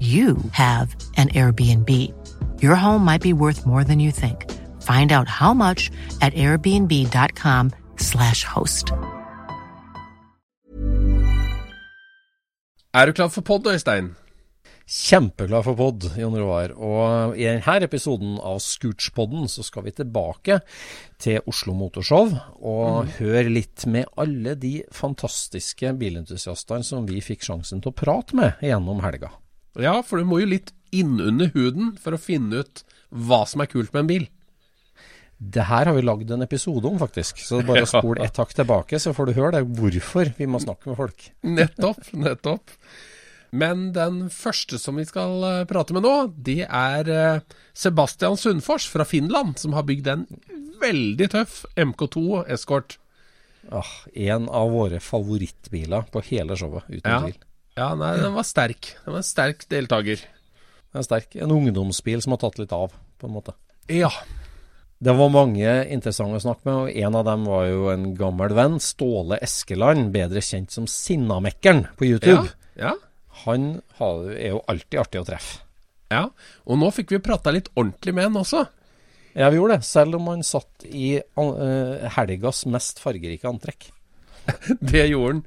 you have an Airbnb. Your home might be worth more than you think. Find out how much at airbnb.com/slash host. Er du klar for pod, Øystein? Kjempeglad for pod, Jon Roar. Og i denne episoden av Scootspodden så skal vi tilbake til Oslo Motorshow og høre litt med alle de fantastiske bilentusiastene som vi fikk sjansen til å prate med gjennom helga. Ja, for du må jo litt innunder huden for å finne ut hva som er kult med en bil. Det her har vi lagd en episode om, faktisk. Så bare å spole ett hakk tilbake, så får du høre det hvorfor vi må snakke med folk. Nettopp, nettopp. Men den første som vi skal eh, prate med nå, det er eh, Sebastian Sundfors fra Finland, som har bygd en veldig tøff MK2 Escort. Ah, en av våre favorittbiler på hele showet, uten Ja. tvil. Ja, nei, den var sterk. Den var en sterk deltaker. Den er sterk. En ungdomsbil som har tatt litt av, på en måte. Ja. Det var mange interessante å snakke med, og en av dem var jo en gammel venn, Ståle Eskeland, bedre kjent som Sinnamekkeren på YouTube. ja. ja. Han er jo alltid artig å treffe. ja. Og nå fikk vi prata litt ordentlig med han også. Ja, vi gjorde det, selv om han satt i uh, helgas mest fargerike antrekk. Det gjorde han.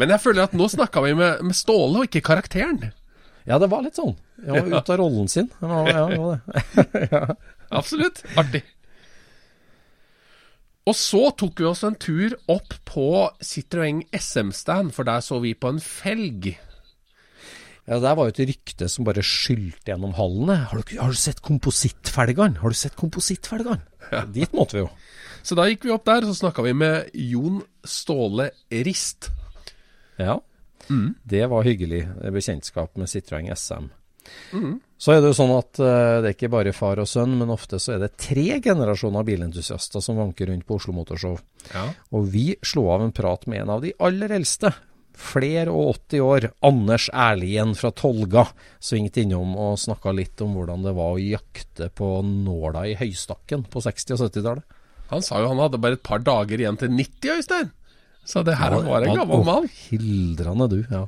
Men jeg føler at nå snakka vi med, med Ståle, og ikke karakteren. Ja, det var litt sånn. Jeg var ute av rollen sin. Ja, ja. Absolutt. Artig. Og så tok vi oss en tur opp på Citroën SM-stand, for der så vi på en felg. Ja, Det var jo et rykte som bare skylte gjennom hallene. Har du, har du sett komposittfelgene? Har du sett komposittfelgene? Dit måtte vi jo. Så da gikk vi opp der, så snakka vi med Jon Ståle Rist. Ja, det var hyggelig bekjentskap med Citroën SM. Så er det jo sånn at uh, det er ikke bare far og sønn, men ofte så er det tre generasjoner bilentusiaster som vanker rundt på Oslo Motorshow. Ja. Og vi slo av en prat med en av de aller eldste. Flere og 80 år. Anders Erlien fra Tolga svingte innom og snakka litt om hvordan det var å jakte på nåla i høystakken på 60- og 70-tallet. Han sa jo han hadde bare et par dager igjen til 90, Øystein. Så det her var en gammel mann. Hildrende du, ja.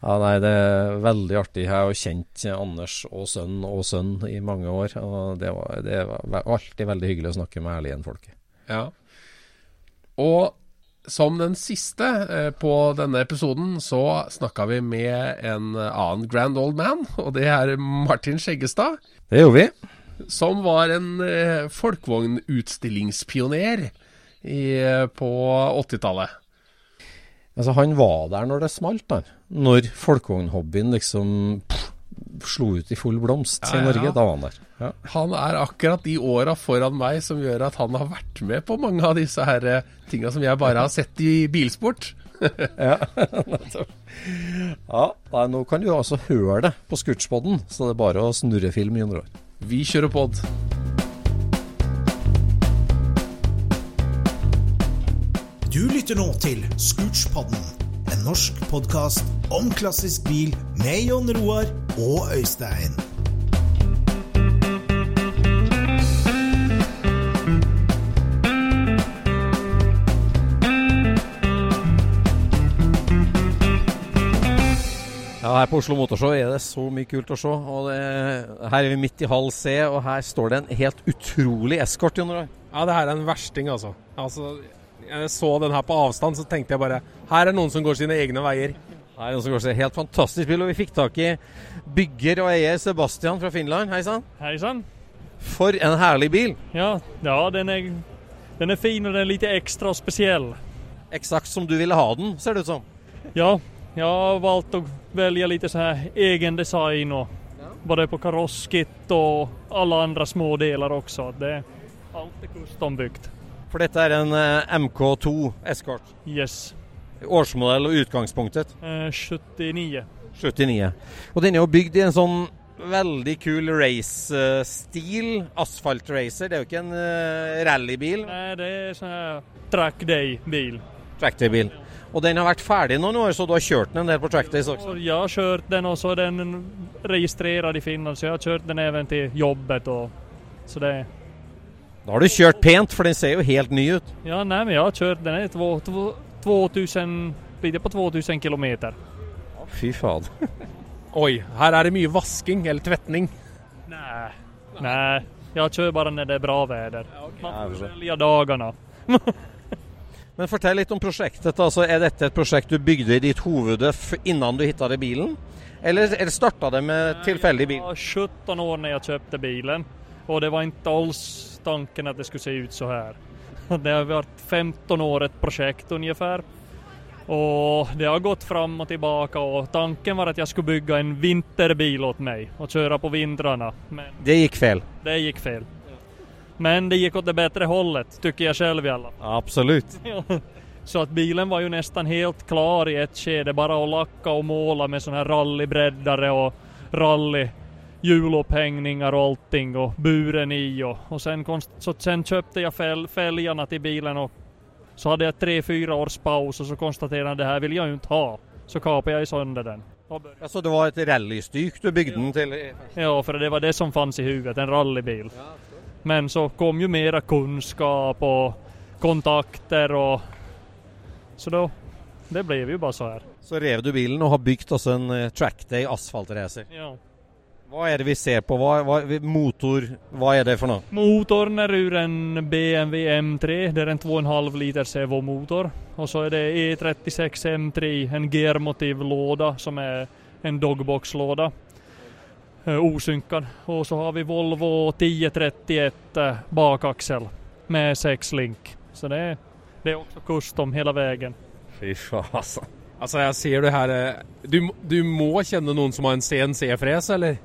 Ja, nei, det er veldig artig. Jeg har jo kjent Anders og sønn og sønn i mange år. Og det var, det var alltid veldig hyggelig å snakke med Erlien-folket. Ja. Og som den siste eh, på denne episoden, så snakka vi med en annen grand old man, og det er Martin Skjeggestad. Det gjorde vi. Som var en eh, folkevognutstillingspioner eh, på 80-tallet. Altså, han var der når det smalt, da. Når folkevognhobbyen liksom pff, slo ut i full blomst Ja, i Norge. ja. Da var han der. Ja. Han er akkurat de åra foran meg som gjør at han har vært med på mange av disse her eh, tinga som jeg bare har sett i bilsport. Ja, ja nei, nå kan du altså høre det på Scootspodden, så det er bare å snurre film i år. Vi kjører pod. Du lytter nå til Scootspodden, en norsk podkast om klassisk bil med Jon Roar og Øystein. Ja, her på Oslo Motorshow er det så mye kult å se. Og det, her er vi midt i halv C, og her står det en helt utrolig eskort. Jon Roar. Ja, det her er en versting, altså. altså. Jeg så den her på avstand, så tenkte jeg bare Her er noen som går sine egne veier. Her er noen som går seg Helt fantastisk bil, og vi fikk tak i bygger og eier Sebastian fra Finland. Hei sann. Hei sann. For en herlig bil. Ja, ja den, er, den er fin og den er litt ekstra spesiell. Eksakt som du ville ha den, ser det ut som. Ja, jeg har valgt att välja lite så här egen design och både på karosskit och alla andra små delar också. Det, allt är custombyggt. For dette er en eh, MK2 Escort. Yes. Årsmodell og utgangspunktet Eh, 79. 79. Og den er jo bygd i en sånn veldig kul race-stil. Asfaltracer. Det er jo ikke en uh, rallybil. Nei, det er sånn track day-bil. Tractorbil. Og den har vært ferdig noen år, så du har kjørt den en del på trackdays også? Jeg har kjørt den Og så er den registrerad i Finland så jeg har kjørt den even til jobbet Og, så det Da har du kjørt pent, for den ser jo helt ny ut. Ja, nei, men jeg har kjørt den är två, två, 2000, blir det på 2000 kilometer. Fy faen. Oi, her er det mye vasking, eller tvetning. Nei. nei. Jeg kjører bare når det er bra väder. Man Ja, får velge dagene. dagarna. Men fortell litt om prosjektet. altså Er dette et prosjekt du bygde i ditt hovede innan du hitta bilen? Eller, eller starta det med tilfeldig bil? Jeg var 17 år når jeg kjøpte bilen og det var ikke alls tanken at det skulle se ut så her. Det har vært 15 år et prosjekt omtrent. Og det har gått fram og tilbake. og tanken var at jeg skulle bygge en vinterbil åt meg og kjøre på vintrene. Men Det gikk feil. det gikk fel. Men det gick åt det bättre hållet, tycker jag själv i alla fall. Absolutt. Så att bilen var ju nästan helt klar i ett skede, bara att lacka och måla med sån här rallybreddare och rally hjulupphängningar och allting och buren i och, och sen, konst, så sen köpte jag fäl, fälgarna till bilen och så hade jag tre, fyra års paus och så konstaterade jag det här vill jag ju inte ha. Så kapade jag sönder den. Ja, Altså, det var et rallystyk du bygde den til? Ja, för det var det som fanns i huvudet, en rallybil. Men så kom ju mera kunskap och kontakter och så då, det blev ju bara så här. Så rev du bilen og har bygd oss en eh, trackday asfaltracer. Ja. Hva er det vi ser på? Hva, hva, motor, hva er det for noe? Motorn är ur en BMW M3, det är en 2,5 liter Sevo-motor. Och så är det E36 M3, en gearmotiv låda som är en dogbox-låda. Eh, osynkad. Och så har vi Volvo 1031 eh, bakaxel med 6 link. Så det är, det är också custom hela vägen. Fy faen, altså. Jeg ser det her eh, Du, du må kjenne noen som har en CNC-fres, eller?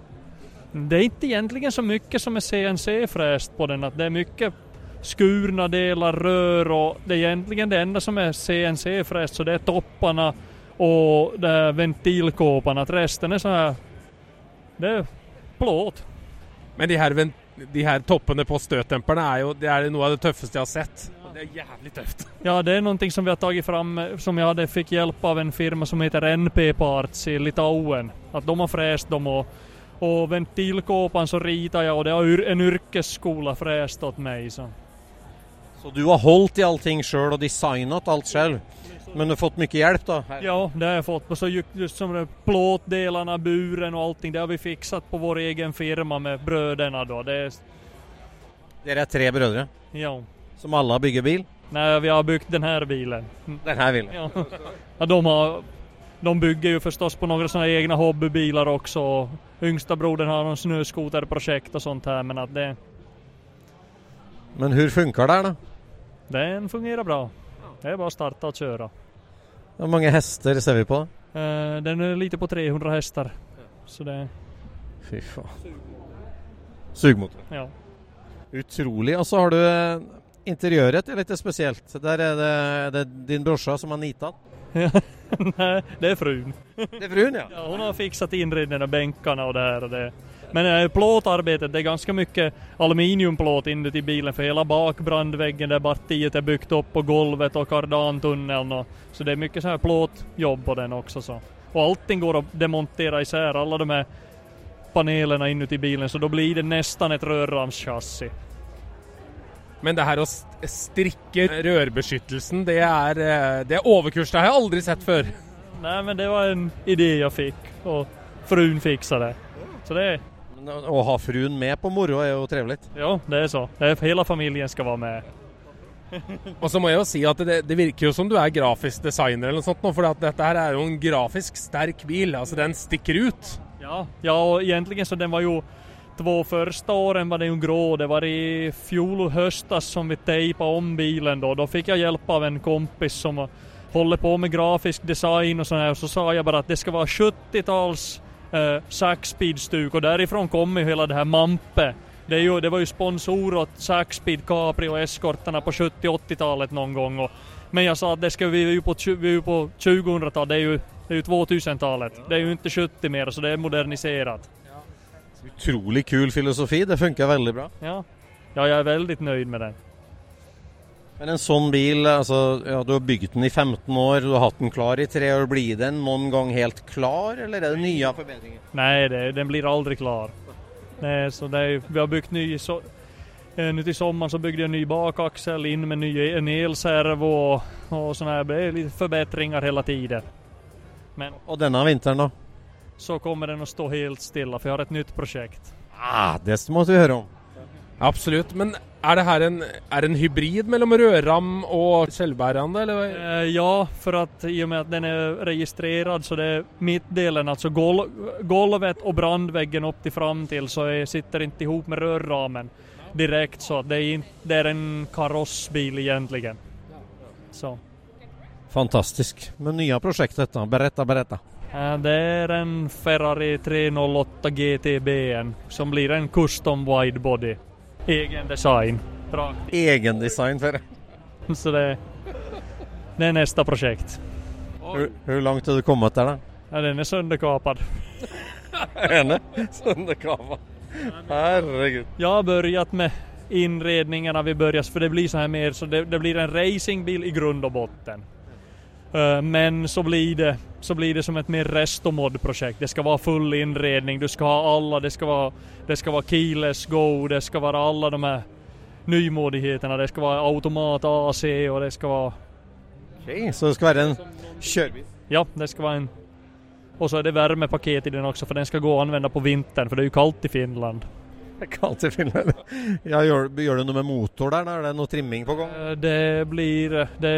Det är inte egentligen så mycket som är CNC-fräst på den. Att det är mycket skurna delar, rör och det är egentligen det enda som är CNC-fräst så det är topparna och ventilkåpene. At resten är så här... Det er plåt. Men de her, de her toppene på støtdemperne er jo det er noe av det tøffeste jeg har sett. Og det er jævlig tøft. Ja, det er noe som vi har tatt fram som jeg hadde, fikk hjelp av en firma som heter NP Parts i Litauen. At de har frest dem og och ventilkåpan så ritar jag och det har en yrkesskola fräst åt mig. Så. Så du har holdt i allting sjøl og designet alt sjøl, men du har fått hjelp, da? Her. Ja, det har jag fått. Och så just som det, plåtdelarna, buren och allting, det har vi fixat på vår egen firma med bröderna då. Det är, Dere er tre brødre ja. som alle bygger bil? Nej, vi har byggt den här bilen. Mm, Den här bilen. Ja. ja, de har... De bygger ju förstås på några sådana egna hobbybilar också. Yngsta brodern har någon snöskoterprojekt och sånt här men att det, Men hur funkar det her, da? den fungerar bra. Det är bara att starta och köra. Hvor mange hester ser vi på? Uh, Den er lite på 300 hester. Så det, Fy faen. Sugmotor. ja. Utrolig. Og så har du eh, interiøret er litt spesielt. Der er det, det er din brorsa som har nita den. Nei, det er frun. Det er fruen, ja. Ja, hun har fikset innriden av benkene og det her og det. Men eh, plåtarbetet, det är ganska mycket aluminiumplåt inuti bilen för hela bakbrandväggen där partiet är byggt upp på golvet och kardantunneln och så det är mycket så här plåtjobb på den också så. Och allting går att demontera isär, alla de här panelerna inuti bilen så då blir det nästan ett rörramschassi. Men det her å st- strikke rørbeskyttelsen, det er, eh, det er overkurs. Det har jeg aldri sett før. Nej men det var en idé jag fick och frun fixade. Så det, Å ha fruen med på moro er jo trevelig. ja det er så. Hele familien skal være med. Og så må jeg jo si at det, det virker jo som du er grafisk designer eller noe sånt nå, for dette her er jo en grafisk sterk bil. Altså, den stikker ut. Ja, ja og egentlig så den var jo två första åren var den jo grå. Det var i fjol höstas som vi tejpade om bilen då. Då fick jag hjälp av en kompis som håller på med grafisk design och sånt här. Och så sa jag bara att det ska vara 70-tals eh, Saxspeed-stuk och därifrån kommer ju hela det här Mampe. Det, är ju, det var ju sponsor åt Saxspeed, Capri och Escortarna på 70-80-talet någon gång. Och, men jag sa att det ska vi ju på, vi på 2000-talet, det är ju, det är ju 2000-talet. Det är ju inte 70 mer så det är moderniserat. Utrolig kul filosofi. Det funker veldig bra. Ja. ja, jag är väldigt nöjd med den. Men en sånn bil, altså, ja, du har bygd den i 15 år, du har hatt den klar i tre år. Blir den noen gang helt klar, eller er det nye forbedringer? Nei, det, den blir aldri klar. Nei, så det vi har bygd ny... Så, eh, i till så bygde jeg en ny bakaksel inn med ny, en elservo og, og sånne här. forbedringer hele tiden. Men Og denne vinteren, da? så kommer den å stå helt stille, for jeg har et nytt prosjekt. Ah, det måtte vi høre om. Absolutt. Men er det her en, er en hybrid mellom rørram og selvbærende, eller? Eh, ja, for at, i og med at den er registrert, så det er midtdelen, altså gulvet golvet brannveggen opp til till fram til, så jeg sitter ikke ihop med rørramen direkte. så det er, det er en karossbil egentlig. Så. Fantastisk. Men nye prosjektet, da? Beretta, beretta. Eh, Det är en Ferrari 308 GTB som blir en custom widebody. Egen design. Egen design for Så det, det er neste projekt. Hvor hvor langt har du kommet der, da? Ja, den er sönderkapad. Enig? sønderkapad. Herregud. Jeg har begynt med inredningarna vi börjar, för det blir så här mer, så det, det blir en racingbil i grund och botten. Eh, Men så blir det, så blir det som et mer restomod-prosjekt. Det skal være full innredning, du skal ha alle, det skal være, det skal være keyless go, det skal være alle de her nymodighetene. det skal være automat AC og det skal være Ok, Så det skal være en kjørebil? ja, det skal være en Og så er det varmepakket i den også, for den skal gå og anvende på vintern for det er jo kaldt i Finland. Kaldt i Finland. Ja, gjør, gjør du noe med motor der? da? Er det noe trimming på gang? Eh, Det blir, det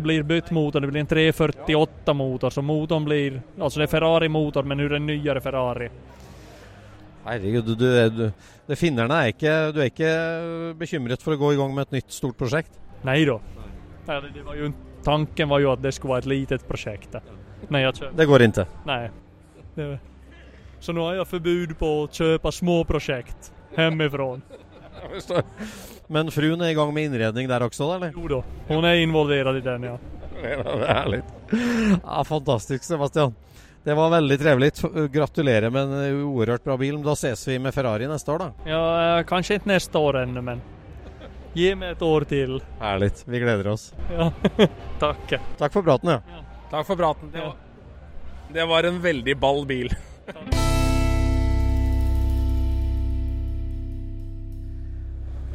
blir bytt motor, det blir en 348 motor, så motorn blir, alltså det är Ferrari-motor men hur en nyare Ferrari. Herregud, du, du, du, det finnerne er ikke Du er ikke bekymret for å gå i gang med et nytt stort prosjekt? Nei ju, tanken var jo at det skulle være et litet prosjekt. Nei. Det går ikke. Nei. Det, så nå har jeg forbud på å kjøpe små projekt hemifrån. Men fruen er i gang med innredning der også, eller? Jo da, hun er involvert i den ja. Det er herlig. Ja, fantastisk, Sebastian. Det var veldig trivelig. Gratulerer med en uerhørt bra bil. Da ses vi med Ferrari neste år, da. ja. kanskje ikke neste år ennå, men gi meg et år til. Herlig. Vi gleder oss. Ja. Takk. Takk for praten, ja. Takk for praten. Det var, det var en veldig ball bil.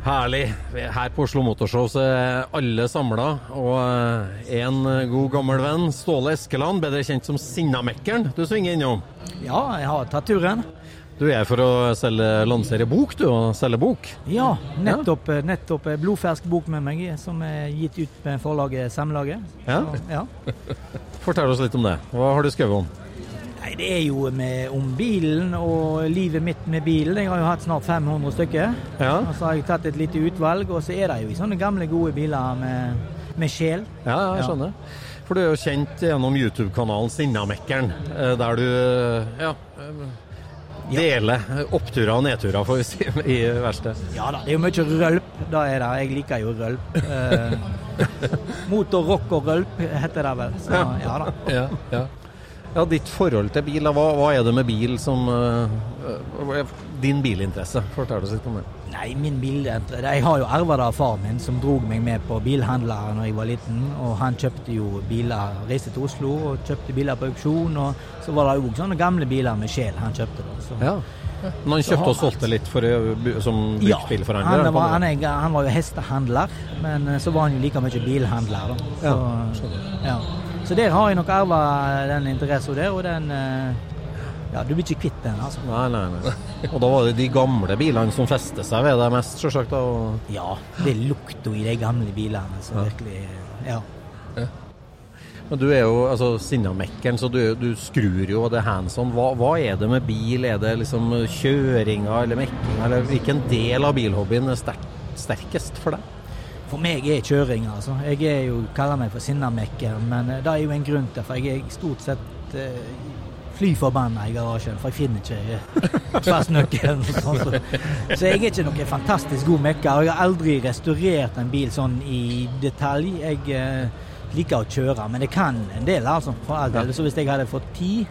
Herlig. Her på Oslo Motorshow så er alle samla. Og eh, en god gammel venn, Ståle Eskeland, bedre kjent som Sinnamekkeren, du svinger innom. Ja, jeg har tatt turen. Du er for å selge, lansere bok, du, og selge bok. Ja, nettopp, nettopp eh, blodfersk bok med meg, som er gitt ut med forlaget Semlaget. Ja. Så, ja. Fortell oss litt om det. Hva har du skrevet om? Nei, det er jo med, om bilen og livet mitt med bilen. Jeg har jo hatt snart 500 stykker. Ja, Og så har jeg tatt et lite utvalg, og så er det jo i sånne gamle, gode biler med, med sjel. ja jeg Ja. skjønner. For du er jo kjent gjennom YouTube-kanalen Sinnamekkeren, eh, der du eh, ja, eh, deler oppturer og nedturer, får vi si, i verste. Ja da, det er jo mye rølp. Da er det. Jeg liker jo rølp. Motorrock motor, rock og rølp heter det vel. Så ja da. Ja, ja. Ja, ditt forhold til bil, hva, hva er det med bil som eh, eh, Din bilinteresse, fortell oss litt om det. Nei, min bil Jeg har jo arva det av far min, som drog meg med på bilhandlere da jeg var liten. Og han kjøpte jo biler, reiste til Oslo og kjøpte biler på auksjon. Og så var det også sånne gamle biler med sjel han kjøpte. da. Så Ja. Men han kjøpte og solgte litt for, bruktbilforhandler? som Ja, han var, han, han var jo hestehandler, men eh, så var han jo like mye bilhandler. Da. Så, ja. Så der har jeg nok arva den interessen der, og den eh, Ja, du blir ikke kvitt den, altså. Nei, nei, nei. Og da var det de gamle bilene som fester seg ved deg mest, selvsagt. og- Ja, det lukter jo i de gamle bilene, så virkelig Ja. Men du er jo altså, sinnamekkeren, så du, du skrur jo, og det er hands on. Hva, hva er det med bil? Er det liksom kjøringa eller mekkinga, eller hvilken del av bilhobbyen er sterk, sterkest for deg? For meg er kjøring, altså. Jeg er jo, kaller meg for sinnamekker, men eh, det er jo en grunn til, for jeg er stort sett eh, fly forbanna i garasjen, for jeg finner ikke fastnøkkelen. og sånn, så. så jeg er ikke noen fantastisk god mekker. Jeg har aldri restaurert en bil sånn i detalj. Jeg eh, liker å kjøre, men jeg kan en del, altså. For all del. Så hvis jeg hadde fått tid,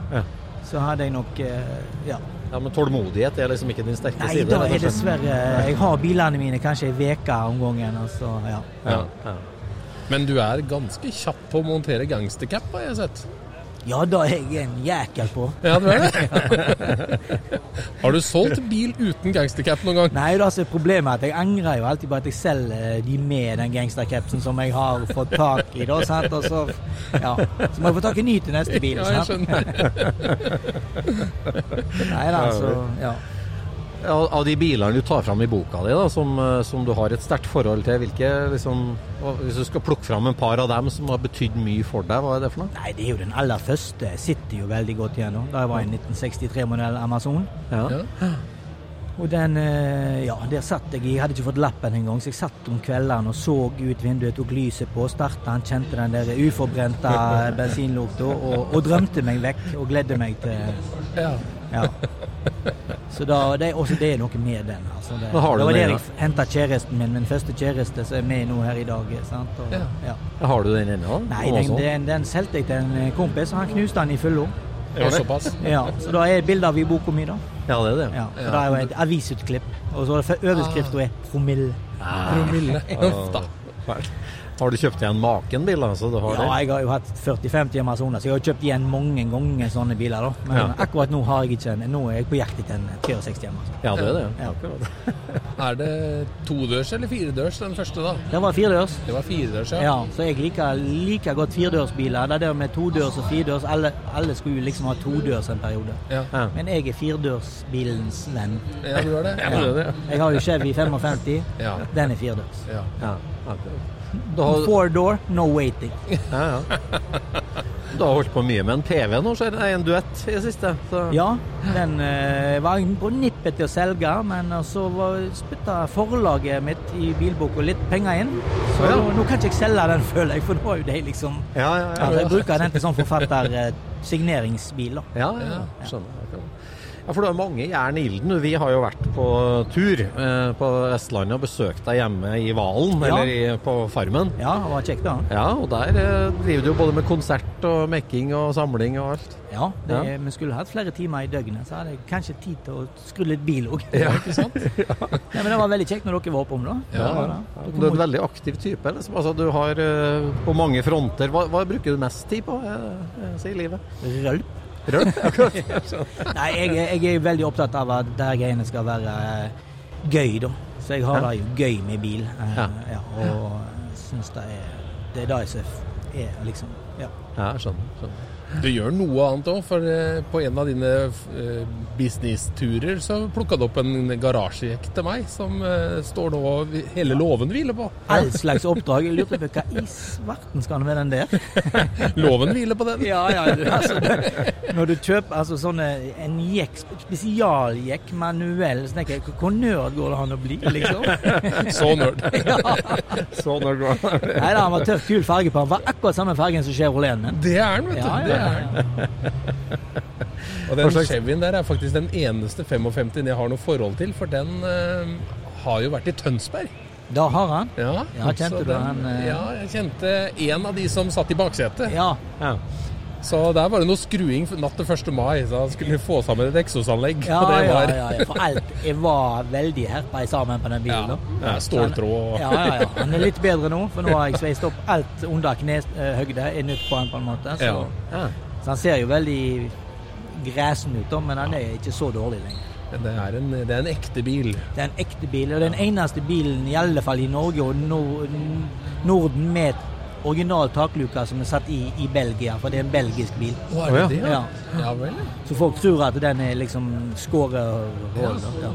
så hadde jeg nok eh, ja. Ja, Men tålmodighet er liksom ikke din sterke Nei, side? da er det dessverre Jeg har bilene mine kanskje ei uke om gangen, og så ja. ja, ja. Men du er ganske kjapp på å montere gangstercap, har jeg sett. Ja, da er jeg en jækel på. Ja, du er det? har du solgt bil uten gangstercap noen gang? Nei, så er problemet at jeg angrer jo alltid på at jeg selger de med den gangstercapsen som jeg har fått tak i. da, sant? Og så, ja. så må jeg få tak i ny til neste bil. Ja, jeg skjønner. Nei da, så ja. Av av de bilene du tar fram i boka di, da, som, eh, som du har et sterkt forhold til, hvilke liksom, Hvis du skal plukke fram en par av dem som har betydd mye for deg, hva er det for noe? Nei, det er jo den aller første. Jeg sitter jo veldig godt igjen nå. Da jeg var en 1963-modell Amazon. Ja. Ja. Og den eh, Ja, der satt jeg. Jeg hadde ikke fått lappen engang, så jeg satt om kveldene og så ut vinduet, tok lyset på, starta han, kjente den der uforbrente bensinlukta og, og drømte meg vekk og gledde meg til Ja. Ja. Så da, det, også det er noe med den. Altså det, har du det var der jeg henta kjæresten min, min første kjæreste, som er med nå her i dag. Sant? Og, Ja. ja. Har du den ennå? Nei, den, den, den solgte jeg til en eh, kompis, og han knuste den i fulla. Ja, så da er bildet av i boka mi, da. Ja, det er det. Ja, for Det er jo et avisutklipp. Og så er det overskrifta er 'promille'. Promille. Uff da. Har du kjøpt igjen maken bil, altså? Du har Ja, det? jeg har jo hatt 40-50 Amazoner, så jeg har kjøpt igjen mange ganger sånne biler. da. Men Ja. akkurat nå har jeg ikke en. Nå er jeg på jakt etter en 63 Amazon. Ja, det er det. Ja. Akkurat. Er det todørs eller firedørs den første, da? Det var firedørs. Det var firedørs, ja. Ja, så jeg liker like godt firedørsbiler. Det der med todørs og firedørs, alle, alle skulle liksom ha todørs en periode. Ja, Ja. Men jeg er firedørsbilens venn. ja du er det? Ja, det er det. Jeg har jo Chevy 55. Ja. Den er firedørs. ja. Ja, akkurat. Har, Four door, no waiting. ja, ja. Du har holdt på mye med en PV nå, ser jeg. En duett i det siste. Så. Ja, den eh, var på nippet til å selge, men så var- spytta forlaget mitt i bilboka litt penger inn. Så Ja. nå, nå kan ikke jeg selge den, føler jeg, for nå er jo det liksom Ja, ja, ja. Jeg bruker den til sånn forfatter-signeringsbil. Ja, ja, ja. skjønner. Ja, for det er mange jern i ilden. Vi har jo vært på tur eh, på Vestlandet og besøkt deg hjemme i Valen, Ja. eller i, på Farmen. Ja, det var kjekt, da. Ja, og der eh, driver du jo både med konsert og mekking og samling og alt. Ja, det, Ja. Vi skulle hatt flere timer i døgnet, så hadde jeg kanskje tid til å skru litt bil òg. Ja, ikke sant? Ja, men det var veldig kjekt når dere var oppom, da. Ja, Det var Dere Du er en veldig aktiv type. Liksom. Altså, du har eh, på mange fronter. Hva, hva bruker du mest tid på eh, eh, i livet? Rølp. Rølp? Akkurat. Nei, jeg, jeg er veldig opptatt av at det greiene skal være eh, gøy, da. Så jeg har Ja. det jo gøy med bil. eh, Ja. ja, og syns det er Det er det jeg ser er liksom Ja. Ja, skjønner. skjønner. Du gjør noe annet òg, for eh, på en av dine eh, businessturer så plukka du opp en garasjejekk til meg som eh, står nå hele låven hviler på. All slags oppdrag. Jeg lurte på hva i svarten skal han med den der? Låven hviler på den. Ja, ja, altså, når du kjøper altså, sånne, en jekk, spesialjekk, manuell, så tenker jeg hvor nerd går det an å bli, liksom? Så nerd. Så nerd går han. Nei da, han var tøff, kul farge på han. Var akkurat samme fargen som Chevroleten min. Det er han, vet du. Ja, Det ja, er ja. Og den Chevyen der er faktisk den eneste 55 jeg har noe forhold til, for den uh, har jo vært i Tønsberg. Da har han. Ja, Ja, kjente den, du han, Uh... Ja, jeg kjente en av de som satt i baksetet. Ja. Ja. Så der var det noe skruing natt til 1. mai, så han skulle få sammen et eksosanlegg. Ja, ja, var ja, ja, for alt jeg var veldig herpa sammen på den bilen. Ja, ja, ståltråd og Ja, ja, ja. Den er litt bedre nå, for nå har jeg sveist opp alt under knehøgde er nytt på den på en måte. Så, Ja. så han ser jo veldig gresen ut, da, men han er ikke så dårlig lenger. Det er en, det er en ekte bil. Det er en ekte bil, og den eneste bilen i alle fall i Norge og Nor Norden med original takluke som er satt i i Belgia, for det er en belgisk bil. Å, er det det? Ja. Ja vel. Så folk tror at den er liksom skårehull. Ja.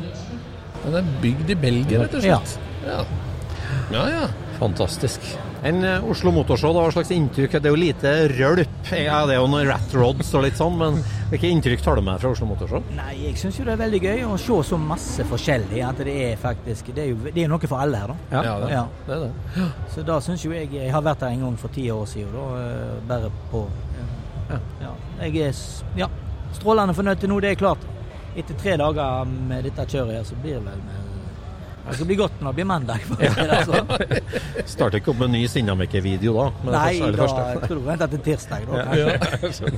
Den er bygd i Belgia, rett og slett. Ja. Ja, ja. Fantastisk. En eh, Oslo Motorshow, da, hva slags inntrykk? Det er jo lite rølp. Ja, det er jo noen rat rods og litt sånn, men hvilke inntrykk tar du med fra Oslo Motorshow? Nei, jeg syns jo det er veldig gøy å se så masse forskjellig. At det er faktisk Det er jo det er noe for alle her, da. Ja, Ja, det. Ja. det er det. Så da syns jo jeg Jeg har vært der en gang for ti år siden, da. eh, Bare på ja. ja. Jeg er ja, strålende fornøyd til nå, det er klart. Etter tre dager med dette kjøret her, så blir det vel med Det skal bli godt når det blir mandag. For å si det sånn. Starter ikke opp med en ny Sinnamekke-video da? Nei, da tror jeg venter til tirsdag. Da, kanskje.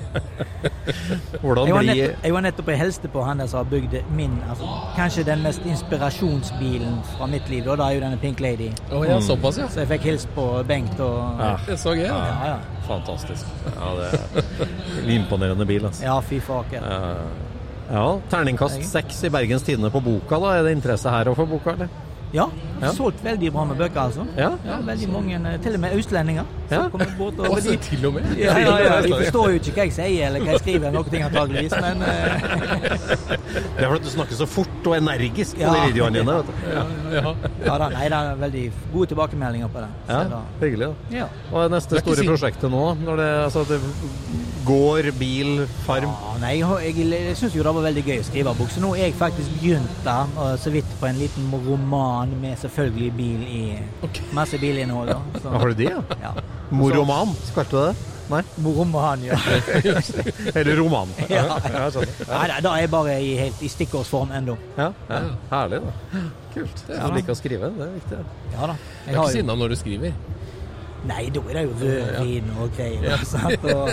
Hvordan blir jeg var nettopp og hilste på han der som har bygd min altså, Kanskje den mest inspirasjonsbilen fra mitt liv. Og da er jo denne Pink Lady. Oh, ja, såpass, ja. Så jeg fikk hilst på Bengt og Ja. Det er så gøy. Ja, ja. Fantastisk. Ja, det er imponerende bil, altså. ja fy faker. Ja, terningkast seks i Bergens Tidende på boka, da. Er det interesse her å få boka, eller? Ja, Ja. solgt veldig bra med bøker, altså. Ja. Ja, veldig mange, eh, til og med østlendinger. Ja. bort og, Å, så til og med. ja, ja, ja, de forstår jo ikke hva jeg sier eller hva jeg skriver, noen ting antageligvis, men eh, Det er fordi du snakker så fort og energisk på Ja. de videoene dine. vet du. Ja, ja. ja da, nei, det er veldig gode tilbakemeldinger på det. Så Ja, da, hyggelig. da. ja. Hva er neste store prosjektet nå? Når det, altså, det går, bil, farm Ja, nei, jeg, jeg, syns jo det var veldig gøy å skrive bok, så nå har jeg faktisk begynt da, så vidt på en liten roman med selvfølgelig bil i masse bilinnhold. Har du det, ja? ja. Moroman, kalte du det? Nei? Moroman, ja. Eller roman? Ja. jeg sånn. Nei, nei, da er jeg bare i, helt i stikkordsform ennå. Ja, ja. Herlig, da. Kult. Du liker å skrive, det er viktig. Ja da. Du Jeg er har ikke sinna når du skriver. nei, da er det jo rødvin og greier. Ja. Og,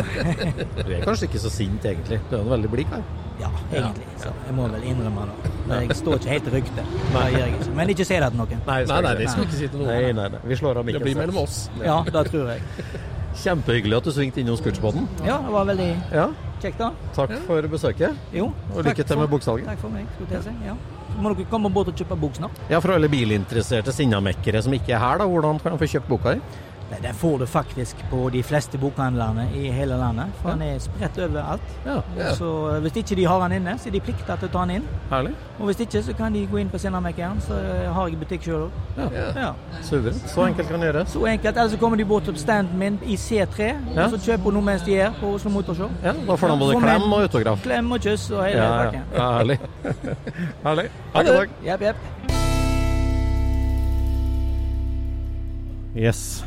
Du er kanskje ikke så sint, egentlig. Du er en veldig blid kar. Ja, egentlig. Så jeg må vel innrømme det. Men jeg står ikke helt i ryktet. Men ikke si det til noen. Nei, nei, det skal ikke si til Nei, noen. nei, nei. Vi slår av Det blir mellom oss. Ja, det tror jeg. Kjempehyggelig at du svingte innom Scootspoden. Ja, det var veldig Ja, kjekt, da. takk for besøket. Jo. Og lykke til for- med boksalget. Takk for meg. skulle jeg til å si. Ja. Så må dere komme bort og kjøpe bok snart. Ja, For alle bilinteresserte sinnamekkere som ikke er her, da, hvordan kan de få kjøpt boka di? Nei, Den får du faktisk på de fleste bokhandlerne i hele landet. For den er spredt overalt. Ja, Så eh, hvis ikke de har den inne, så er de plikta til å ta den inn. Herlig. Og hvis ikke, så kan de gå inn på Sinnamekkeren, så eh, har jeg butikk sjøl òg. Ja. Ja. Så enkelt kan det gjøres. Så enkelt. Eller så kommer de bort til standen min i C3, Ja. og så kjøper hun noe mens de er på Oslo Motorshow. Ja, Da får de både klem og autograf. Klem og kyss og hele Ja, ja. pakken. ja herlig. herlig. Takk takk. Jepp, jepp. Yes.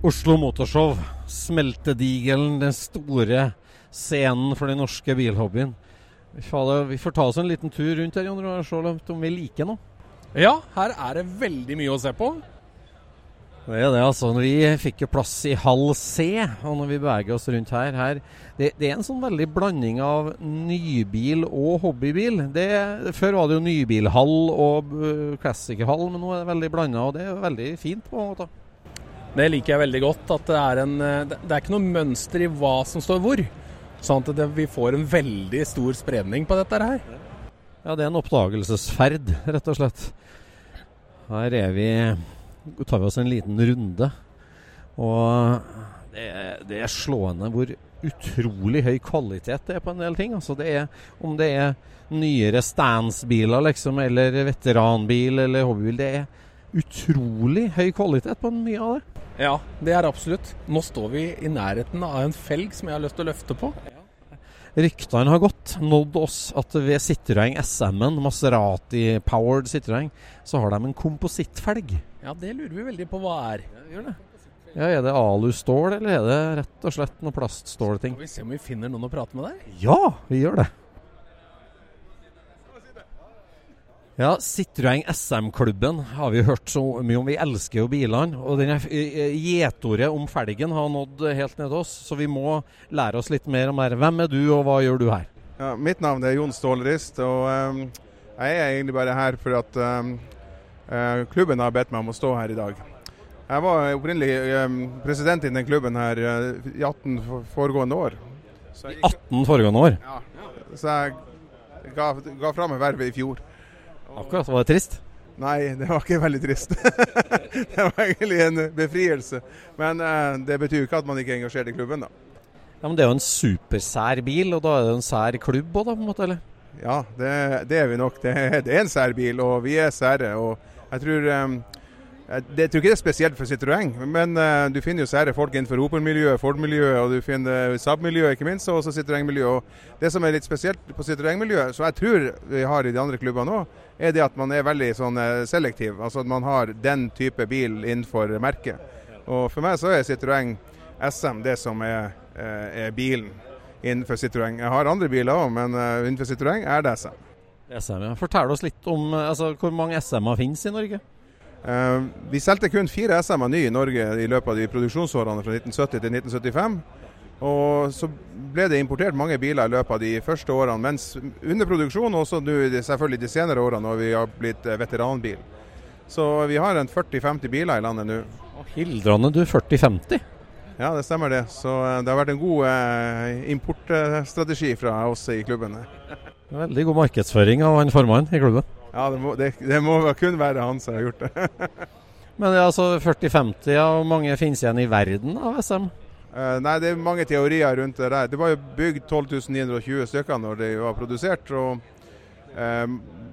Oslo Motorshow. Smeltedigelen, den store scenen for den norske bilhobbyen. Vi får, ta oss en liten tur rundt her, Jon Roar, se om vi liker noe. Ja, her er det veldig mye å se på. Det er det, altså. Vi fikk jo plass i hall C, og når vi beveger oss rundt her, her det, det er en sånn veldig blanding av nybil og hobbybil. Det, før var det jo nybilhall og uh, classic-hall, men nå er det veldig blanda, og det er veldig fint på en måte. Det liker jeg veldig godt. At det er en eh, Det er ikke noe mønster i hva som står hvor. Sånn at det, vi får en veldig stor spredning på dette her. Ja, det er en oppdagelsesferd, rett og slett. Her er vi tar vi oss en liten runde. Og det det er slående hvor utrolig høy kvalitet det er på en del ting. Altså det er, om det er nyere standsbiler liksom, eller veteranbil eller hobbybil. Det er utrolig høy kvalitet på mye av det. Ja, det er absolutt. Nå står vi i nærheten av en felg som jeg har lyst til å løfte på. Ryktene har gått, nådd oss, at ved Citroën SM-en, Maserati Powered Citroën, så har de en komposittfelg. Ja, det lurer vi veldig på hva er. Ja, Er det alustål, eller er det rett og slett noe plaststålting? Skal vi se om vi finner noen å prate med der? Ja, vi gjør det. Ja, Citroën SM-klubben har vi hørt så mye om. Vi elsker jo bilene. Og denne eh, gjetordet om felgen har nådd helt ned til oss, så vi må lære oss litt mer om det. Hvem er du, og hva gjør du her? Ja, mitt navn er Jon Stålrist, og um, jeg er egentlig bare her for at um, uh, klubben har bedt meg om å stå her i dag. Jeg var opprinnelig um, president i den klubben her uh, i 18 foregående år. Jeg, 18 foregående år. Ja. så jeg ga, ga fra meg vervet i fjor. Akkurat, var det trist? Nei, det var ikke veldig trist. det var egentlig en befrielse. Men eh, det betyr ikke at man ikke er engasjert i klubben, da. Ja, Men det er jo en supersær bil, og da er det en sær klubb òg, da, på en måte? eller? Ja, det, det er vi nok. Det, det er en sær bil, og vi er sære. Og jeg tror jeg det, jeg tror ikke det er spesielt for Citroën, men uh, du finner jo sære folk innenfor Opel-miljøet, Ford-miljøet, og du finner Saab-miljøet, ikke minst, og også Citroën-miljøet. Det som er litt spesielt på Citroën-miljøet, som jeg tror vi har i de andre klubbene òg, er det at man er veldig sånn eh, selektiv. Altså at man har den type bil innenfor merket. Og for meg så er Citroën SM det som er, eh, er bilen innenfor Citroën. Jeg har andre biler òg, men eh, innenfor Citroën er det SM. SM, ja. Fortell oss litt om eh, altså, hvor mange SM-er finnes i Norge? Eh, vi solgte kun fire SM-er nye i Norge i løpet av de produksjonsårene fra 1970 til 1975. Og så ble det importert mange biler i løpet av de første årene, mens under produksjon, og også selvfølgelig de senere årene når vi har blitt eh, veteranbil. Så vi har en 40-50 biler i landet nå. Hildrande, du. 40-50? Ja, det stemmer det. Så eh, det har vært en god eh, importstrategi fra oss i klubben. Veldig god markedsføring av han formannen i klubben. Ja, det må, det, det må kun være han som har gjort det. Men ja, altså 40-50, ja, hvor mange finnes igjen i verden av SM? Eh, nei, det er mange teorier rundt det der. Det var jo bygd 12.920 stykker når det var produsert. og eh,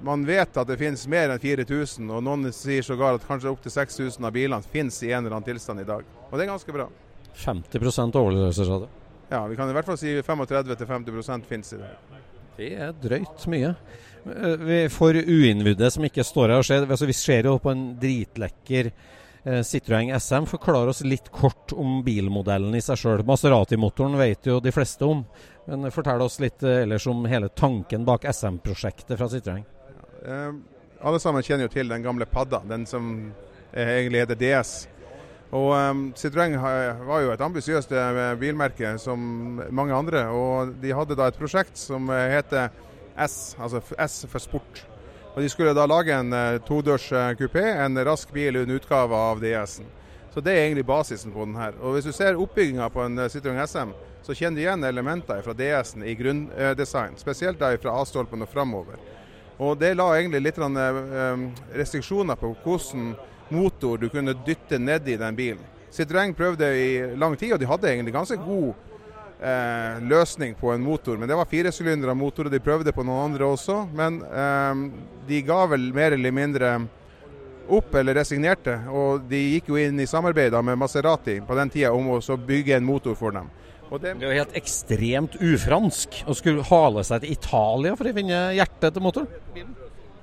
Man vet at det finnes mer enn 4000, og noen sier sågar at kanskje opptil 6000 av bilene finnes i en eller annen tilstand i dag. Og det er ganske bra. 50% du? Ja, Vi kan i hvert fall si 35-50 finnes i det. Det er drøyt mye. Eh, For uinnvidde som ikke står her og ser, altså vi ser jo på en dritlekker eh, Citroën SM. Forklar oss litt kort om bilmodellen i seg sjøl. Maserati-motoren vet jo de fleste om. Men fortell oss litt eh, ellers om hele tanken bak SM-prosjektet fra Citroën. Eh, alle sammen kjenner jo til den gamle Padda, den som egentlig heter DS. Og um, Citroën var jo et ambisiøst eh, bilmerke som mange andre. Og de hadde da et prosjekt som eh, heter S, altså S for sport. Og De skulle da lage en uh, todørs kupé, en rask bil, en utgave av DS-en. Så Det er egentlig basisen på den her. Og Hvis du ser oppbygginga på en Citroën SM, så kjenner du igjen elementer fra DS-en i grunndesign. Spesielt da fra A-stolpen og framover. Og Det la egentlig litt grann, eh, restriksjoner på hvordan motor du kunne dytte nedi den bilen. Citroën prøvde i lang tid, og de hadde egentlig ganske god eh, løsning på en motor. Men det var firesylindere motor, og de prøvde på noen andre også. Men eh, de ga vel mer eller mindre opp, eller resignerte. Og de gikk jo inn i samarbeid med Maserati på den tida om å bygge en motor for dem. Det, Det er jo helt ekstremt ufransk å skulle hale seg til Italia for å finne hjertet til motoren.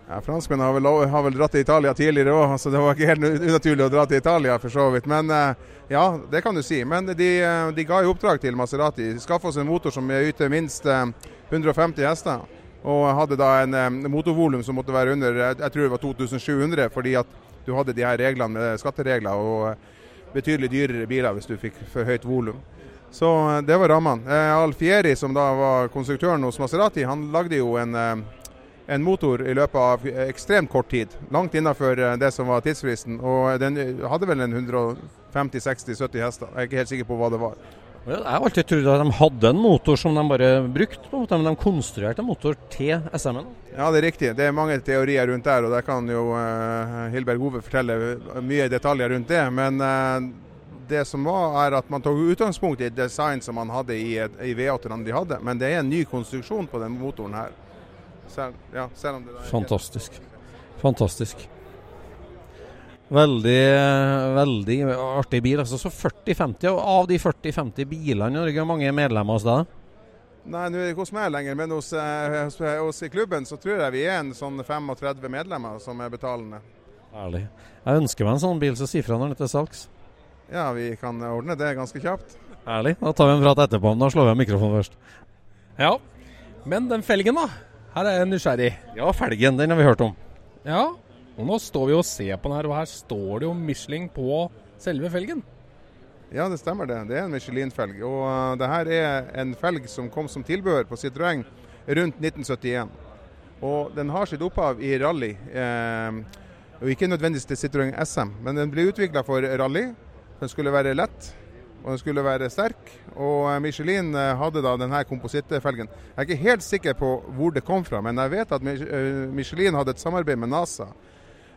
Ja, Franskmennene har vel, har vel dratt til Italia tidligere òg, så det var ikke helt unaturlig å dra til Italia for så vidt. Men eh, ja, det kan du si. Men de, eh, de ga jo oppdrag til Maserati. Skaffe oss en motor som yter minst eh, 150 hester. Og hadde da en eh, motorvolum som måtte være under jeg, tror det var 2700, fordi at du hadde de her reglene med skatteregler og eh, betydelig dyrere biler hvis du fikk for høyt volum. Så eh, det var rammene. Eh, Alfieri, som da var konstruktøren hos Maserati, han lagde jo en eh, en motor i løpet av ekstremt kort tid. Langt innenfor eh, det som var tidsfristen. Og den hadde vel en 150-60-70 hester. Jeg er ikke helt sikker på hva det var. Jeg har alltid trodd at de hadde en motor som de bare brukte, men de konstruerte en motor til SM-en. Ja, det er riktig. Det er mange teorier rundt der, og der kan jo Hilberg Hove fortelle mye detaljer rundt det. Men det som var, er at man tok utgangspunkt i design som man hadde i, i V8-ene de hadde. Men det er en ny konstruksjon på den motoren her. Selv, ja, selv om det er Fantastisk. Fantastisk. Veldig, veldig artig bil. Altså, så 40-50, og av de 40-50 bilene i Norge, hvor mange er medlemmer hos deg? Nei, nå er det ikke hos meg lenger, men hos, hos, hos i klubben så tror jeg vi er en sånn 35 medlemmer som er betalende. Ærlig. Jeg ønsker meg en sånn bil, så si fra når den er til salgs. Ja, vi kan ordne det ganske kjapt. Ærlig. Da tar vi en prat etterpå, men da slår vi av mikrofonen først. Ja, men den felgen, da. Her er jeg nysgjerrig. Ja, felgen, den har vi hørt om. Ja, og nå står vi og ser på den her, og her står det jo Michelin på selve felgen. Ja, det stemmer det. Det er en Michelin-felg. Og uh, det her er en felg som kom som tilbehør på Citroën rundt 1971. Og den har sitt opphav i rally. Eh, og ikke nødvendigvis til Citroën SM, men den ble utvikla for rally. Den skulle være lett, og den skulle være sterk. Og eh, Michelin eh, hadde da denne komposittfelgen. Jeg er ikke helt sikker på hvor det kom fra, men jeg vet at eh, Michelin hadde et samarbeid med NASA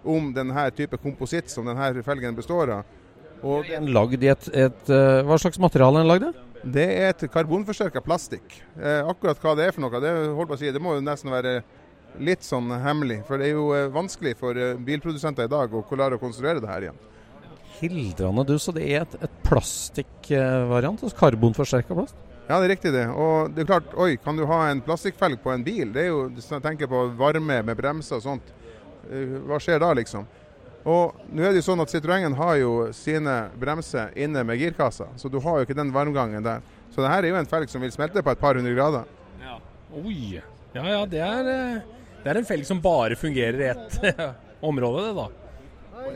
om denne type kompositt som denne felgen består av. Og den lagd i et, et, Hva slags materiale er den lagd? Det er et karbonforsterka plastikk. Akkurat hva det er for noe, det, holdt på å si, det må jo nesten være litt sånn hemmelig. For det er jo vanskelig for bilprodusenter i dag å klare å konstruere det her igjen. Hildrende du, så det er et, et plastikkvariant? Altså karbonforsterka plast? Ja, det er riktig det. Og det er klart, oi, kan du ha en plastikkfelg på en bil? Det er jo, jeg tenker på varme med bremser og sånt. Eh, hva skjer da, liksom? Og nå er det jo sånn at Citroën har jo sine bremser inne med girkassa, så du har jo ikke den varmgangen der. Så det her er jo en felg som vil smelte på et par hundre grader. Ja. Oi. Ja ja, det er, eh, det er en felg som bare fungerer i ett område, det da.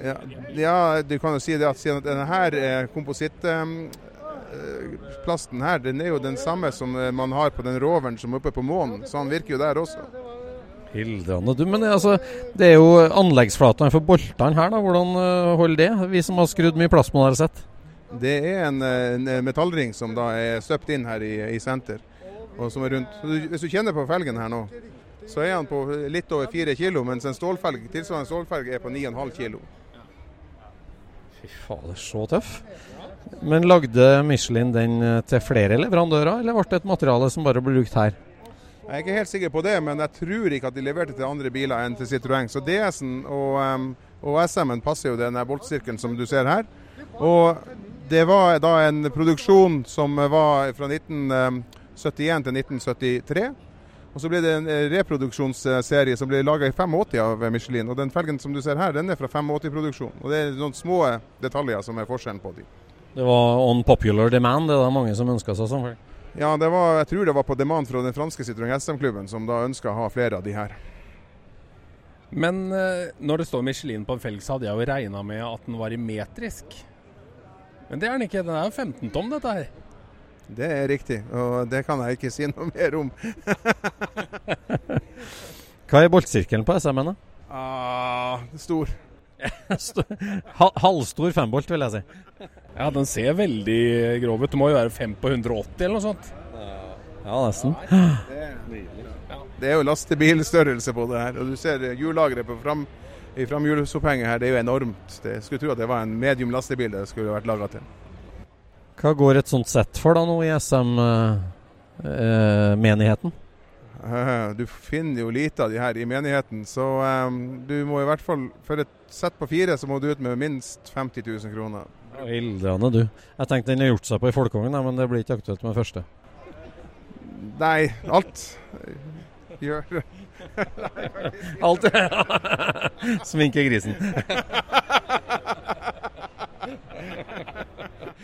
Ja, ja, du kan jo si det at siden denne her eh, komposittplasten eh, her, den er jo den samme som eh, man har på den roveren som er oppe på månen. Så han virker jo der også. Hildrande, du, men altså, Det er jo anleggsflatene for boltene her, da. Hvordan holder det? Vi som har skrudd mye plastmål har sett. Det er en, en, metallring som da er støpt inn her i, i senter. Og som er rundt. Hvis du kjenner på felgen her nå, så er han på litt over 4 kilo, mens en stålfelg, tilsvarende stålfelg er på 9,5 kg. Fy fader, så tøff. Men lagde Michelin den eh, til flere leverandører, eller ble det et materiale som bare ble brukt her? Jeg er ikke helt sikker på det, men jeg tror ikke at de leverte til andre biler enn til Citroën. Så DS-en og, um, og SM-en passer jo denne boltsirkelen som du ser her. Og det var da en produksjon som var fra 1971 til 1973. Og Så ble det en eh, reproduksjonsserie som ble laga i 85 av Michelin. og Den felgen som du ser her, den er fra 85-produksjon. Og Det er noen små detaljer som er forskjellen på de. Det var on popular demand, det er det mange som ønska seg sånn? Ja, det var, jeg tror det var på demand fra den franske Citroën SM-klubben, som da ønska å ha flere av de her. Men eh, når det står Michelin på en felg, så hadde jeg jo regna med at den var i metrisk. Men det er den ikke. Den er jo 15 tom, dette her. Det er riktig, og det kan jeg ikke si noe mer om. Hva er boltsirkelen på SM-en, da? Ah, stor. Halvstor fembolt, vil jeg si. Ja, den ser veldig grov ut. Det må jo være 5 på 180 eller noe sånt. Ja, nesten. Det er jo lastebilstørrelse på det her. Og du ser hjullageret på fram, i framhjulsopphenget her, det er jo enormt. Jeg skulle tro at det var en medium lastebil det skulle vært laga til. Hva går et sånt sett for da nå i SM-menigheten? Uh, uh, du finner jo lite av de her i menigheten, så um, du må i hvert fall For et sett på fire så må du ut med minst 50 000 kroner. Ildrende, du. Jeg tenkte den har gjort seg på i Folkekongen, men det blir ikke aktuelt med første. Nei, alt gjør Alt Sminke grisen.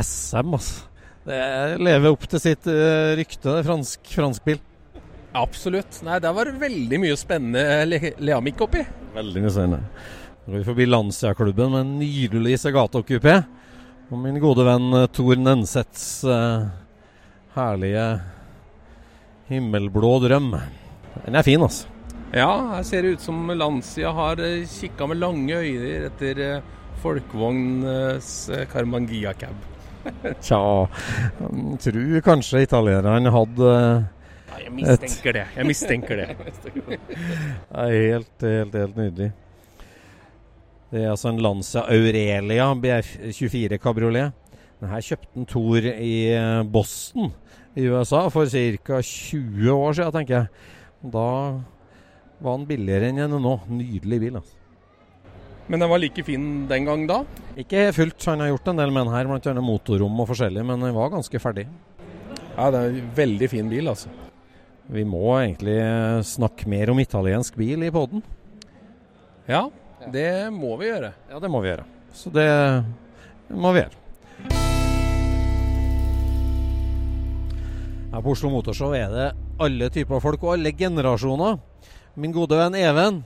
SM, altså. Det lever opp til sitt uh, rykte, fransk, fransk bil. Absolutt. Nei, der var det veldig mye spennende le Leamik oppi. Veldig mye spennende. Nå går vi forbi Lancia-klubben med en nydelig Segato-kupé. Og min gode venn uh, Tor Nensets uh, herlige himmelblå drøm. Den er fin, altså. Ja, her ser det ut som Lancia har kikka med lange øyne etter Folkevognens folkevogns eh, Carmangia cab. Tja, tror kanskje italienerne hadde Ja, jeg mistenker det. Jeg mistenker det. Nei, helt, helt, helt nydelig. Det er altså en Lancia Aurelia BF24 kabriolet. Denne kjøpte en Thor i eh, Boston i USA for ca. 20 år siden, tenker jeg. Da var den billigere enn er nå. Nydelig bil. altså. Men den var like fin den gang da? Ikke fullt. Han har gjort en del med den her, blant annet motorrom og forskjellig, men den var ganske ferdig. Ja, det er en veldig fin bil, altså. Vi må egentlig eh, snakke mer om italiensk bil i poden. Ja, det må vi gjøre. Ja, det må vi gjøre. Så det må vi gjøre. Her på Oslo Motorshow er det alle typer folk og alle generasjoner. Min gode venn Even,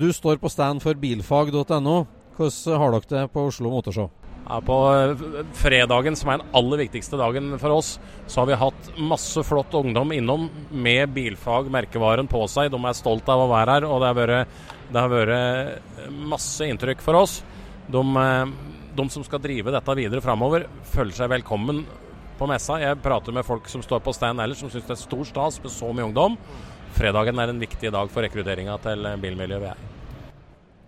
du står på stand for bilfag.no. Hvordan har dere det på Oslo Motorshow? Ja, på eh, fredagen, som er den aller viktigste dagen for oss, så har vi hatt masse flott ungdom innom med bilfag, merkevaren på seg. De er stolt av å være her, og det har vært, det har vært masse inntrykk for oss. De, eh, de som skal drive dette videre framover, føler seg velkommen på messa. Jeg prater med folk som står på stand ellers, som syns det er stor stas med så mye ungdom. Fredagen er en viktig dag for rekrutteringa til bilmiljøet vi er i.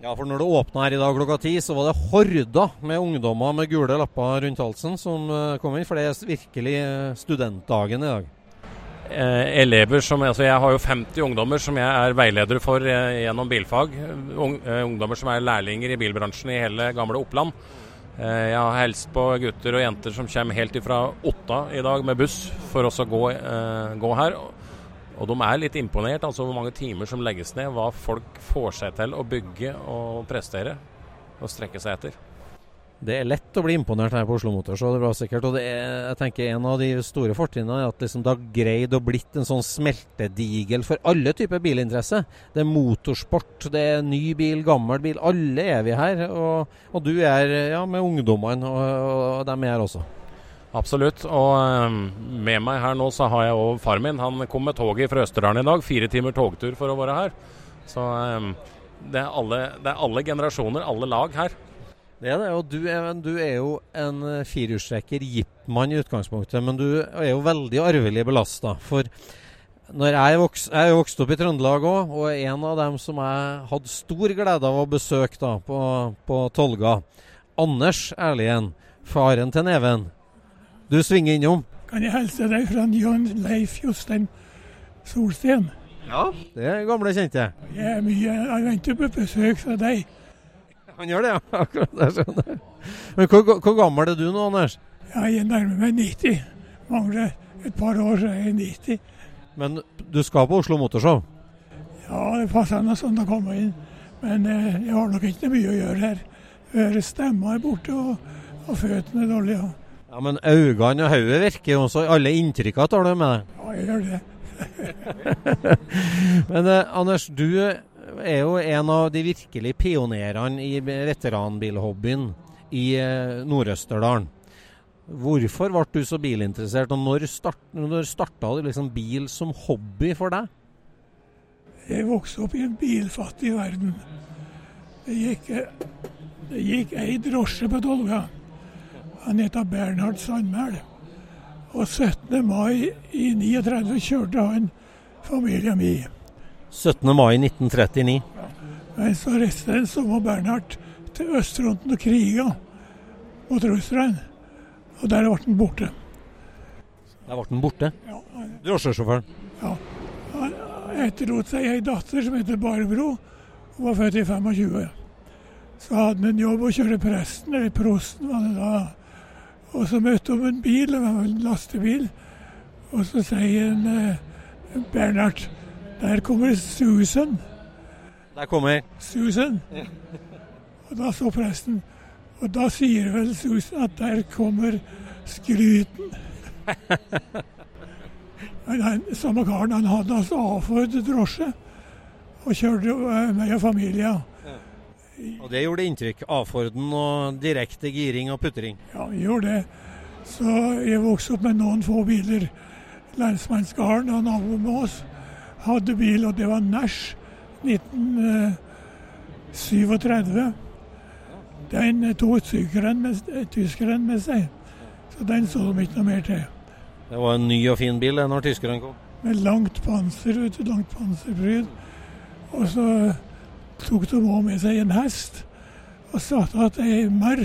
Ja, for når det åpna her i dag klokka ti, så var det horder med ungdommer med gule lapper rundt halsen som eh, kom inn. For det er virkelig eh, studentdagen i dag. Eh, elever som, altså Jeg har jo 50 ungdommer som jeg er veileder for eh, gjennom bilfag. Ung, eh, ungdommer som er lærlinger i bilbransjen i hele gamle Oppland. Eh, jeg har hilst på gutter og jenter som kommer helt ifra Otta i dag med buss for oss å gå, gå her. Og de er litt imponert altså hvor mange timer som legges ned, hva folk får seg til å bygge og prestere og strekke seg etter. Det er lett å bli imponert her på Oslo Motorshow, det bra sikkert. Og er, jeg tenker en av de store fortrinnene er at liksom det har greid å blitt en sånn smeltedigel for alle typer bilinteresse. Det er motorsport, det er ny bil, gammel bil. Alle er vi her. Og, og du er ja, med ungdommene, og, og dem er her også. Absolutt. Og eh, med meg her nå så har jeg òg far min. Han kom med toget fra Østerdalen i dag. Fire timer togtur for å være her. Så eh, det er alle, det er alle generasjoner, alle lag her. Det er det, og du er, du er jo en eh, firehjulstrekker, jeepmann i utgangspunktet, men du er jo veldig arvelig belasta. For når jeg, voks, jeg er vokst opp i Trøndelag òg, og en av dem som jeg hadde stor glede av å besøke da på, på Tolga, Anders Erlien, faren til Neven. Du svinger innom. Kan jeg hilse deg fra Jan Leif Jostein Solsten? Ja. Det er gamle kjente. Jeg er mye, jeg venter på besøk fra deg. Han gjør det, ja. Akkurat der, skjønner jeg. Men hvor, hvor gammel er du nå, Anders? Jeg er nærmer meg 90. Mangler et par år, så er jeg 90. Men du skal på Oslo Motorshow? Ja, det passer noe sånn å komme inn. Men eh, jeg har nok ikke mye å gjøre her. Hører stemma er borte, og, og føttene er dårlige. Ja. Ja, Men øynene og hodet virker jo også. Alle inntrykkene tar du med deg? Ja, jeg gjør det. Men eh, Anders, du er jo en av de virkelig pionerene i veteranbilhobbyen i eh, Nord-Østerdalen. Hvorfor ble du så bilinteressert, og når, start, når starta du liksom bil som hobby for deg? Jeg vokste opp i en bilfattig verden. Det gikk, det gikk ei drosje på Tolga. Han heter Bernhard Sandmæl. Og 17. mai i 39 kjørte han familien min. 17. mai 1939. Ja. Men så reiste den samme Bernhard til østfronten og kriga mot russerne. Og der ble han borte. Der ble han borte? Ja. Drosjesjåføren? Ja. Han etterlot seg ei datter som heter Barbro. Hun var født i 25. Så hadde han en jobb å kjøre presten, eller prosten var det da. Og så møtte hun en bil, en lastebil. Og så sier en, eh, Bernhard der kommer Susan. Der kommer Susan. Og da så presten. Og da sier vel Susan at der kommer skryten. Men han, samme karen han hadde altså avfordret drosje og kjørte meg og familien. Og det gjorde inntrykk? A-Forden og direkte giring og putring? Ja, vi gjorde det. Så jeg vokste opp med noen få biler. Lensmannsgarden og naboen med oss hadde bil, og det var Nash 1937. Den tok tyskeren med, tyskeren med seg, så den så de ikke noe mer til. Det var en ny og fin bil når tyskerne kom. Med langt panser, vet du, langt panserpryd. Og så tok de òg med seg en hest og satte igjen ei marr.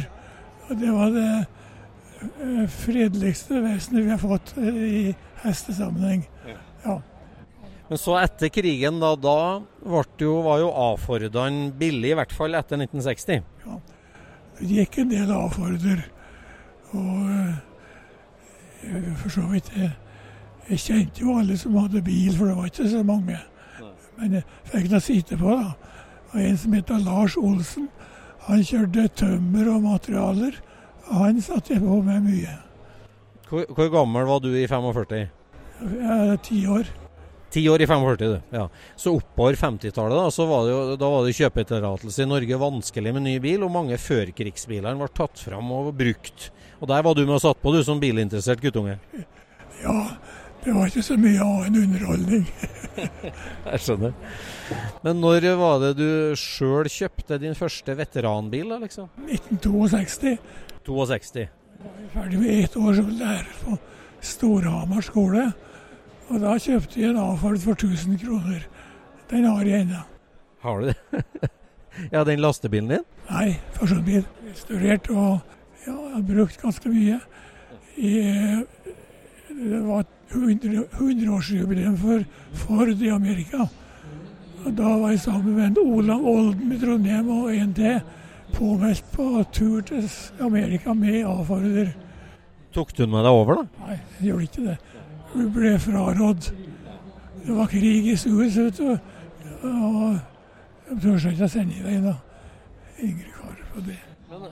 Og det var det eh, fredeligste vesenet vi har fått eh, i hestesammenheng. Ja. Men så etter krigen, da, da jo, var jo A-Fordan billig, i hvert fall etter 1960. Ja. Det gikk en del A-Forder. Og eh, for så vidt jeg, jeg kjente jo alle som hadde bil, for det var ikke så mange. Men jeg fikk nå sitte på, da. Og en som heter Lars Olsen, han kjørte tømmer og materialer. Og han satte jeg på med mye. Hvor, hvor gammel var du i 45? Jeg ti år. Ti år i 45, du. Ja. Så oppover 50-tallet, da, så var det jo, da var det kjøpetillatelse i Norge vanskelig med ny bil, og mange førkrigsbiler ble tatt fram og brukt. Og der var du med og satt på, du som bilinteressert guttunge? Ja, det var ikke så mye av en underholdning. Jeg skjønner. Men når var det du sjøl kjøpte din første veteranbil, da, liksom? 1962. 62. Jeg var ferdig med ett år som lærer på Storhamar skole. Og da kjøpte jeg en A-Ford for 1000 kroner. Den har jeg ennå. Har du det? ja, den lastebilen din? Nei, personbil. Restaurert og ja, jeg har brukt ganske mye. I, det var 100-årsjubileum for Ford i Amerika. Og da var jeg sammen med Olav Olden i Trondheim og en til påmeldt på tur til Amerika med A-Forder. Tok du med deg over, da? Nei, jeg gjorde ikke det. Hun ble frarådd. Det var krig i Suez, vet du. Og jeg turte ikke å sende deg da. Yngre kar på det.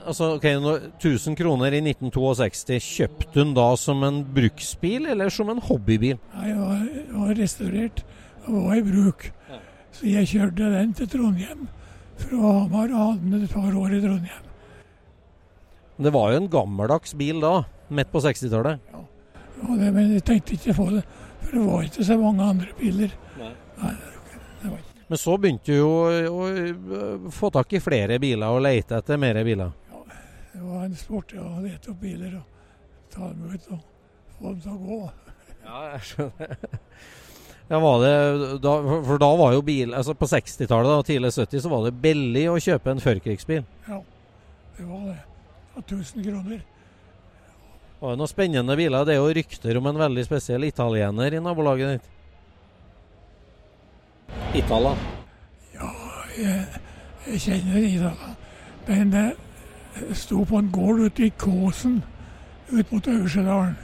Altså, ok, når 1000 kroner i 1962, kjøpte hun da som en bruksbil eller som en hobbybil? Nei, jeg var, jeg var restaurert og var i bruk. Så jeg kjørte den til Trondheim fra Hamar og hadde den et par år i Trondheim. Det var jo en gammeldags bil da, midt på 60-tallet. Ja. Det, men jeg tenkte ikke på det, for det var ikke så mange andre biler. Nei. Nei, det, det var ikke. Men så begynte du jo å, få tak i flere biler og lete etter mer biler. Ja, Det var en sport ja, å lete opp biler og ta dem ut og få dem til å gå. Ja, jeg skjønner. Ja, var det, da, for da var jo bil altså På 60-tallet og tidlig 70 så var det billig å kjøpe en førkrigsbil. Ja, det var det. Det 1000 kroner. Var det noen spennende biler? Det er jo rykter om en veldig spesiell italiener i nabolaget ditt. Itala? Ja, jeg, jeg kjenner Itala. Men jeg sto på en gård ute i Kåsen ut mot Øversedalen.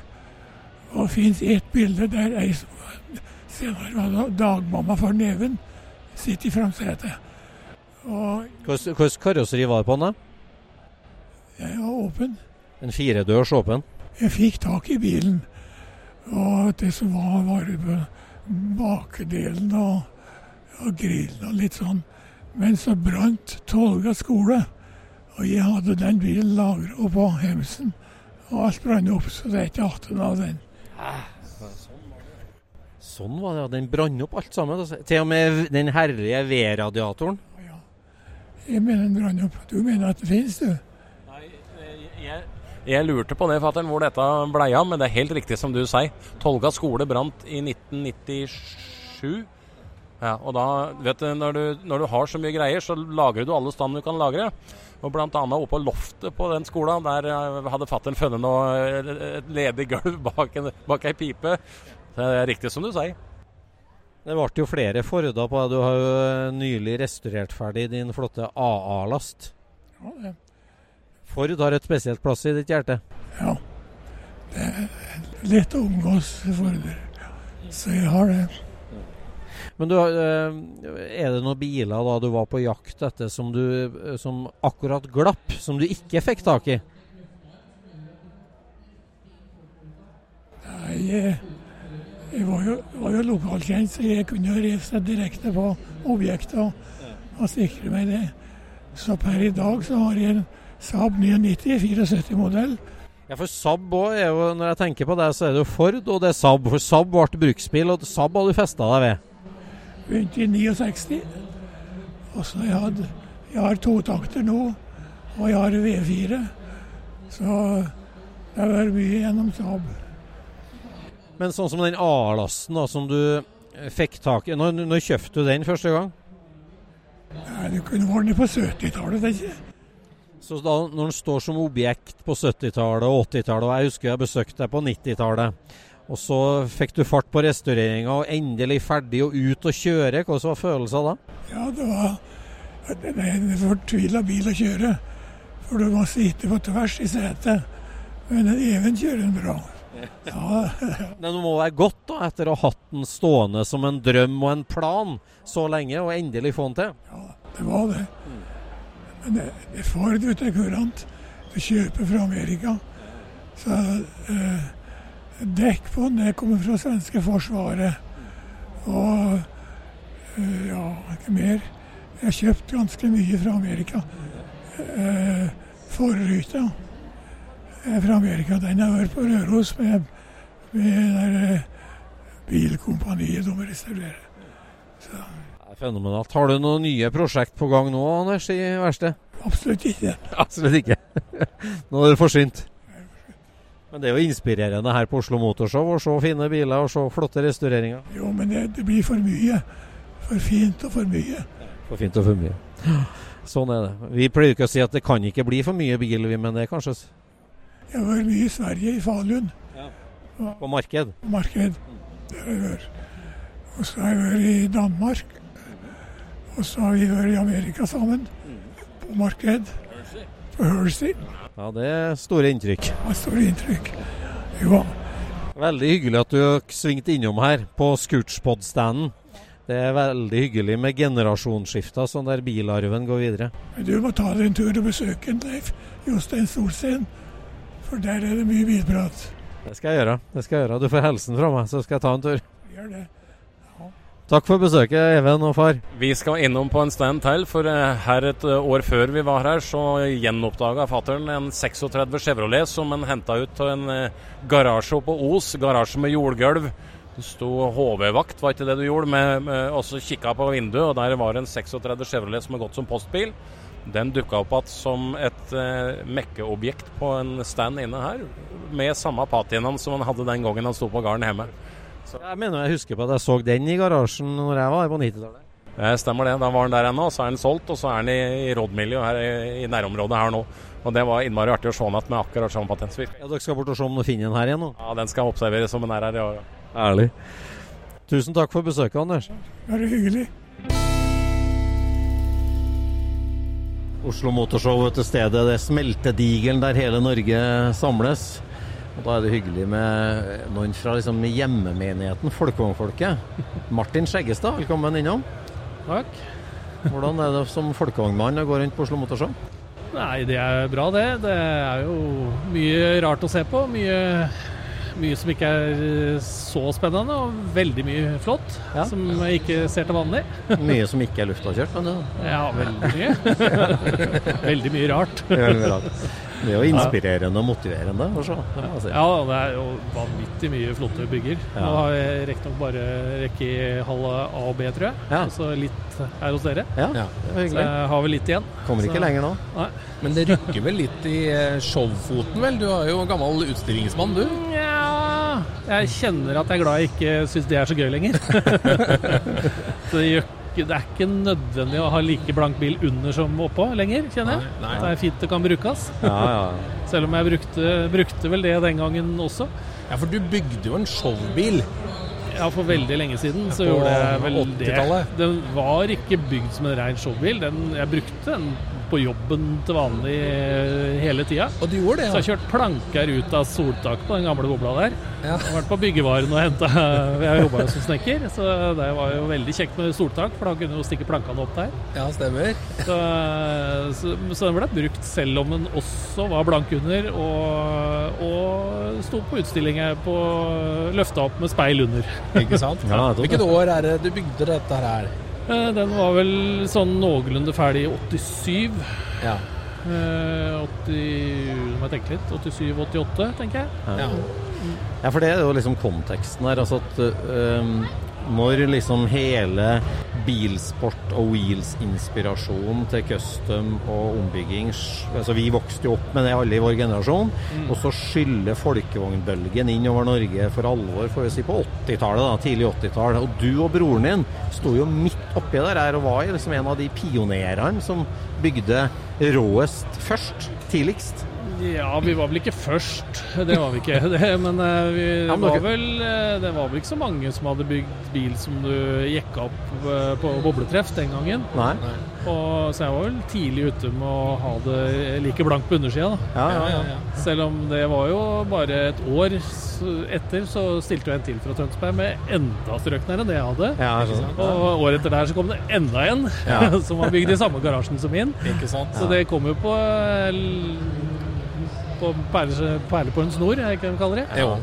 Og det fins ett bilde der ei senere var dagmamma for Neven, sitter i framsetet. Hvilket karosseri var det på den? da? Jeg var åpen. En firedørs åpen? Jeg fikk tak i bilen. Og det som var, var bakdelen og, og og litt sånn. Men så brant Tolga skole. Og jeg hadde den bilen lagra oppå hemsen. Og alt brant opp, så det er ikke igjen av den. Sånn var det, ja. Den brant opp alt sammen. Altså. Til og med den herlige V-radiatoren. Ja. Jeg mener den brant opp. Du mener at det finnes, du? Jeg, jeg lurte på det, fatter'n, hvor dette blei av, men det er helt riktig som du sier. Tolga skole brant i 1997. Ja, og da, vet du når, du, når du har så mye greier, så lagrer du alle stand du kan lagre. Og annet oppe på loftet på den skolen, der eh, hadde fatter'n funnet noe, eh, et ledig gulv bak, en, bak ei pipe. Så det er riktig som du sier. Det ble jo flere Forder på deg. Du har jo nylig restaurert ferdig din flotte AA-last. Ja, det. Ford har et spesielt plass i ditt hjerte. Ja. Det er lett å omgås Forder. Så jeg har det. Men du, eh, er det noen biler da du var på jakt etter som, du, som akkurat glapp, som du ikke fikk tak i? Nei, jeg, jeg var jo, var jo lokalkjent, så jeg kunne jo reise direkte på objektet og, og sikre meg det. Så per i dag så har jeg en Saab 99 74-modell. Ja, for Saab òg er jo, når jeg tenker på det, så er det jo Ford og det er Saab. For Saab ble bruksbil, og Saab har du festa deg ved. Begynte i 69. Og så jeg, hadde, jeg har totakter nå, og jeg har V4. Så det har vært mye gjennom Saab. Men sånn som den A-lasten da, som du eh, fikk tak i Når, når kjøpte du den første gang? Nei, Det kunne vært på 70-tallet. tenker jeg. Så da, når den står som objekt på 70-tallet og 80-tallet, og jeg husker jeg besøkte deg på 90-tallet, og så fikk du fart på restaureringa og endelig ferdig og ut og kjøre, hva var følelsen da? Ja, det var en fortvila bil å kjøre. For du må sitte på tvers i setet. Men Even kjører den bra. Ja, Men det må være godt da, etter å ha hatt den stående som en drøm og en plan så lenge, og endelig få den til? Ja, det var det. Men det, det får du, til kurant. Du kjøper fra Amerika. Så eh, dekk på den, det kommer fra svenske forsvaret. Og eh, ja, ikke mer. Jeg har kjøpt ganske mye fra Amerika. Eh, Forruta er fra Amerika. Den har vært på Røros med, med der, eh, bilkompaniet de restaurerer. Det er fenomenalt. Har du noen nye prosjekt på gang nå, Anders, i verkstedet? Absolutt ikke. Absolutt ikke. Nå er det forsynt. Men det er jo inspirerende her på Oslo Motorshow å se fine biler og se flotte restaureringer. Jo, men det, det blir for mye. For fint og for mye. For fint og for mye. Sånn er det. Vi pleier ikke å si at det kan ikke bli for mye bil, vi, men det er kanskje Jeg har vært mye i Sverige, i Falun. på marked. På Marked. Det har jeg vært. Og så har jeg vært i Danmark. Og så har vi vært i Amerika sammen. På marked. På Hersey. Ja, det er store inntrykk. Det store inntrykk. Jo, Veldig hyggelig at du svingte innom her på Scootspod-standen. Det er veldig hyggelig med generasjonsskifter, sånn der bilarven går videre. men du må ta deg en tur og besøke en Leif Jostein Solsten. For der er det mye bilprat. Det skal jeg gjøre. det skal jeg gjøre. Du får hilsen fra meg, så skal jeg ta en tur. Gjør det. Takk for besøket, Even og far. Vi skal innom på en stand til, for eh, her et eh, år før vi var her, så gjenoppdaga fattern en 36 Chevrolet som han henta ut av en eh, garasje oppe på Os. Garasje med jordgulv. Det sto HV-vakt, var ikke det du gjorde? Med, med, og så kikka på vinduet, og der var en 36 Chevrolet som har gått som postbil. Den dukka opp igjen som et eh, mekkeobjekt på en stand inne her, med samme patinaen som han hadde den gangen han sto på gården hjemme. Jeg mener jeg husker på at jeg så den i garasjen når jeg var her på 90-tallet. Eh, Stemmer det. Da var den der ennå. Så er den solgt, og så er den i, i Rådmiljø her i, i nærområdet her nå. Og det var innmari artig å se den igjen med akkurat samme patentsvirk. Ja, Dere skal bort og se om dere finner den her igjen nå? Ja, den skal observeres som den er her i år. Ærlig. Tusen takk for besøket, Anders. Bare hyggelig. Oslo Motorshow til stedet, det er smeltedigelen der hele Norge samles. Og Da er det hyggelig med noen fra liksom hjemmemenigheten, folkevognfolket. Martin Skjeggestad, velkommen innom. Takk. Hvordan er det som folkevognmann å gå rundt på Oslo Motorshow? Nei, det er bra det. Det er jo mye rart å se på. Mye, mye som ikke er så spennende, og veldig mye flott som jeg ikke ser til vanlig. Mye som ikke er luftavkjørt men det Ja, veldig mye. veldig mye rart. Veldig rart. Det er jo inspirerende og motiverende å se. Ja, det er jo vanvittig mye flotte bygger. Ja. Nå har jeg riktignok bare rekke i halve A og B, tror jeg. Ja. så litt her hos dere. Ja, det var hyggelig. Så jeg har vel litt igjen. Kommer ikke Så- lenger nå. Nei. Men det rykker vel litt i eh, showfoten, vel? Du er jo gammel utstillingsmann, du. Ja Jeg kjenner at jeg er glad jeg ikke syns det er så gøy lenger. så det, gjør, ikke- det er ikke nødvendig å ha like blank bil under som oppå lenger, kjenner jeg. Nei, nei. Det er fint det kan brukes. Ja, ja. Selv om jeg brukte, brukte vel det den gangen også. Ja, for du bygde jo en showbil. Ja, for veldig lenge siden så På gjorde jeg vel det. 80-tallet. Den var ikke bygd som en rein showbil. Den, jeg brukte den på jobben til vanlig eh, hele tida. Og du gjorde det, Så jeg har kjørt planker ut av soltaket på den gamle bobla der. Ja. Jeg har vært på byggevaren og henta Jeg jobba jo som snekker, så det var jo veldig kjekt med soltak, for da kunne du stikke plankene opp der. Ja, stemmer. Så, så, så den ble brukt selv om den også var blank under og, og sto på utstillinger på løfta opp med speil under. Ikke sant? Ja, Hvilket år er det du bygde dette her? Eh, Den var vel sånn noenlunde ferdig i 87. Ja. Eh, 80, nå må jeg tenke litt. 87-88, tenker jeg. Ja. Ja, for det er jo liksom konteksten her. Altså at øhm, når liksom hele bilsport og wheels-inspirasjonen til custom og ombygging altså Vi vokste jo opp med det alle i vår generasjon. Mm. Og så skyller folkevognbølgen inn over Norge for alvor får vi si på 80-tallet, da, tidlig 80-tall. Og du og broren din sto jo midt oppi der her og var liksom en av de pionerene som bygde råest først, tidligst. Ja, vi var vel ikke først. Det var vi ikke. Det, men eh, vi, det, Ja, men var dere- vel, eh, det var vel ikke så mange som hadde bygd bil som du jekka opp eh, på bobletreff den gangen. Nei. Og, så jeg var vel tidlig ute med å ha det like blankt på undersida. Ja, ja, ja, ja. Selv om det var jo bare et år etter, så stilte jeg en til fra Tønsberg med enda strøknere enn det jeg hadde. Ja. Og året etter der så kom det enda en Ja. som var bygd i samme garasjen som min. Ikke sant? Så det kom jo på på perle, perle på en snor, er det ikke det de kaller det? Jo.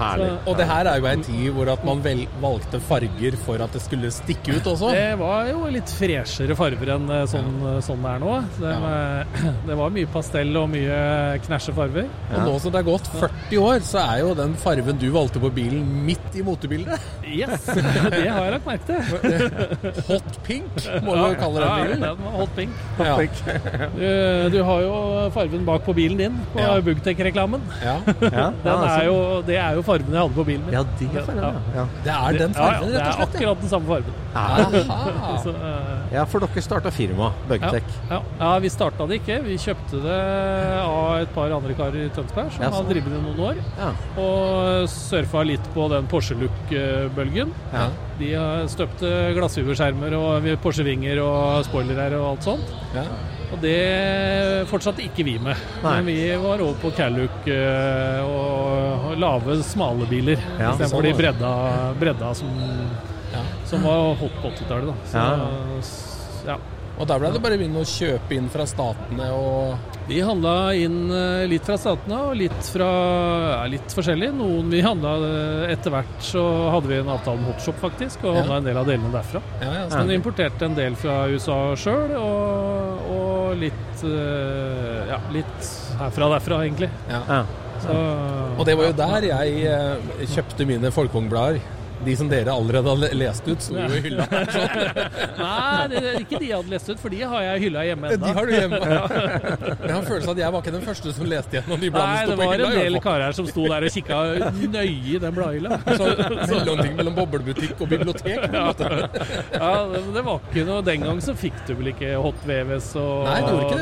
Herlig. Og det her er jo ei tid hvor at man vel, valgte farger for at det skulle stikke ut også. Det var jo litt freshere farger enn sånn, sånn, sånn det er nå. Det, var, det var mye pastell og mye knæsje farger. Og nå som det er gått 40 år, så er jo den farven du valgte på bilen midt i motebildet. Yes, det har jeg lagt merke til. Hot pink, må du kalle den Ja, bilen. den var hot pink. Ja. Du, du har jo fargen bak på bilen din, på Ja. Bugtec-reklamen. Ja. Ja, Den er jo, det er jo fargen jeg hadde på bilen min. Ja, det er fargen, ja. Ja. Det er den fargen, rett og slett, Det er akkurat den samme fargen. Aha. Så, uh, Ja, for dere starta firma, Bugtech. Ja, ja, vi starta det ikke. Vi kjøpte det av et par andre karer i Tønsberg som Ja, har drevet det noen år. Ja. Og surfa litt på den Porsche Look-bølgen. Ja. De har støpte glassfiberskjermer og Porsche-vinger og spoilere og alt sånt. Ja. Og det fortsatte ikke vi med. Nei. Men vi var over på Calluc eh, og, lave, smale biler. Ja, Istedenfor sånn de bredda, bredda som, som var hot på 80-tallet. da. Så, Ja. ja. Og der ble det bare begynne å kjøpe inn fra statene og Vi handla inn eh, litt fra statene og litt fra ja, litt forskjellig. Noen vi handla eh, etter hvert, så hadde vi en avtale med Hotshop faktisk, og Ja. handla en del av delene derfra. Ja, ja, Men vi importerte en del fra USA sjøl, og, og litt eh, ja, litt herfra og derfra, egentlig. Ja. Så, Og det var jo der jeg eh, kjøpte mine folkevognblader. De som dere allerede hadde lest ut, sto jo i hylla. Nei, det er ikke de jeg hadde lest ut, for de har jeg i hylla hjemme ennå. De har du hjemme. Jeg har følelsen at jeg var ikke den første som leste gjennom de bladene Nei, det var hylla. en del karer som sto der og kikka nøye i den bladhylla. Sånn mellomting mellom boblebutikk og bibliotek. på en Ja, måte. ja det, var ikke noe Den gang så fikk du vel ikke Hot VVS og.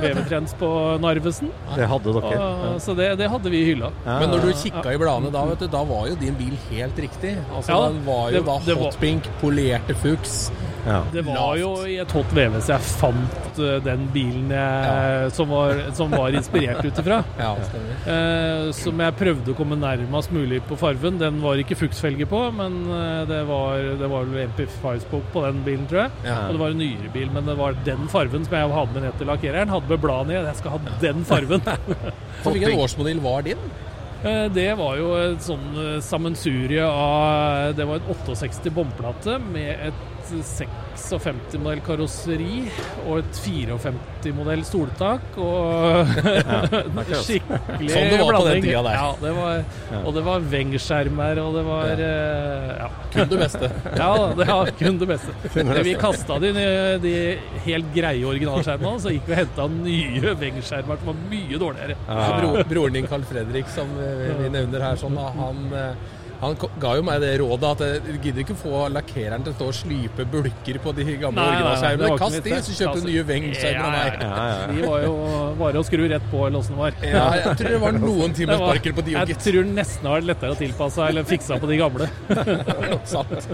VV-trends på Narvesen. Det hadde dere. Og, så det, det hadde vi i hylla. Men når du kikka i bladene da, vet du, da var jo din bil helt riktig. Altså, Ja, Den var jo det- da det var- hotpink, polerte fuchs. Det var jo i et Hot VVS jeg fant eh, den bilen jeg, som, var, som var inspirert ut ifra. Ja. Eh, som jeg prøvde å komme nærmest mulig på farven. Den var ikke fuktfelge på, men eh, det var, det var vel MP5-spok på den bilen, tror jeg. Ja. Og det var en nyere bil, men det var den farven som jeg hadde med ned til lakkereren. Hadde med bladet ned. Jeg skal ha den farven. Hvilken årsmodell var din? Eh, Det var jo et sånn eh, sammensurie av Det var en 68 bomplate med et 56-modell karosseri og et 54-modell stoltak og skikkelig Sånn det var på den blanding. tida der. Ja, det var, og det var Wenger-skjermer, og det var ja. Kun det beste. Ja, det var kun det beste. Vi kasta de, de helt greie originalskjermene, så gikk vi og henta nye Wenger-skjermer som var mye dårligere. Bro, broren din Carl Fredrik, som vi nevner her, sånn, han, eh, han ga jo meg det rådet at jeg gidder ikke få lakkereren til å stå og slipe bulker på de gamle originalskjermene. Kast de, så kjøp du nye Weng-skjermer av meg. Ja. De var jo bare å skru rett på eller åssen det var. Ja, jeg tror det var noen timer Det på de, òg, gitt. Jeg tror nesten det var lettere å tilpasse eller fiksa på de gamle. Sant.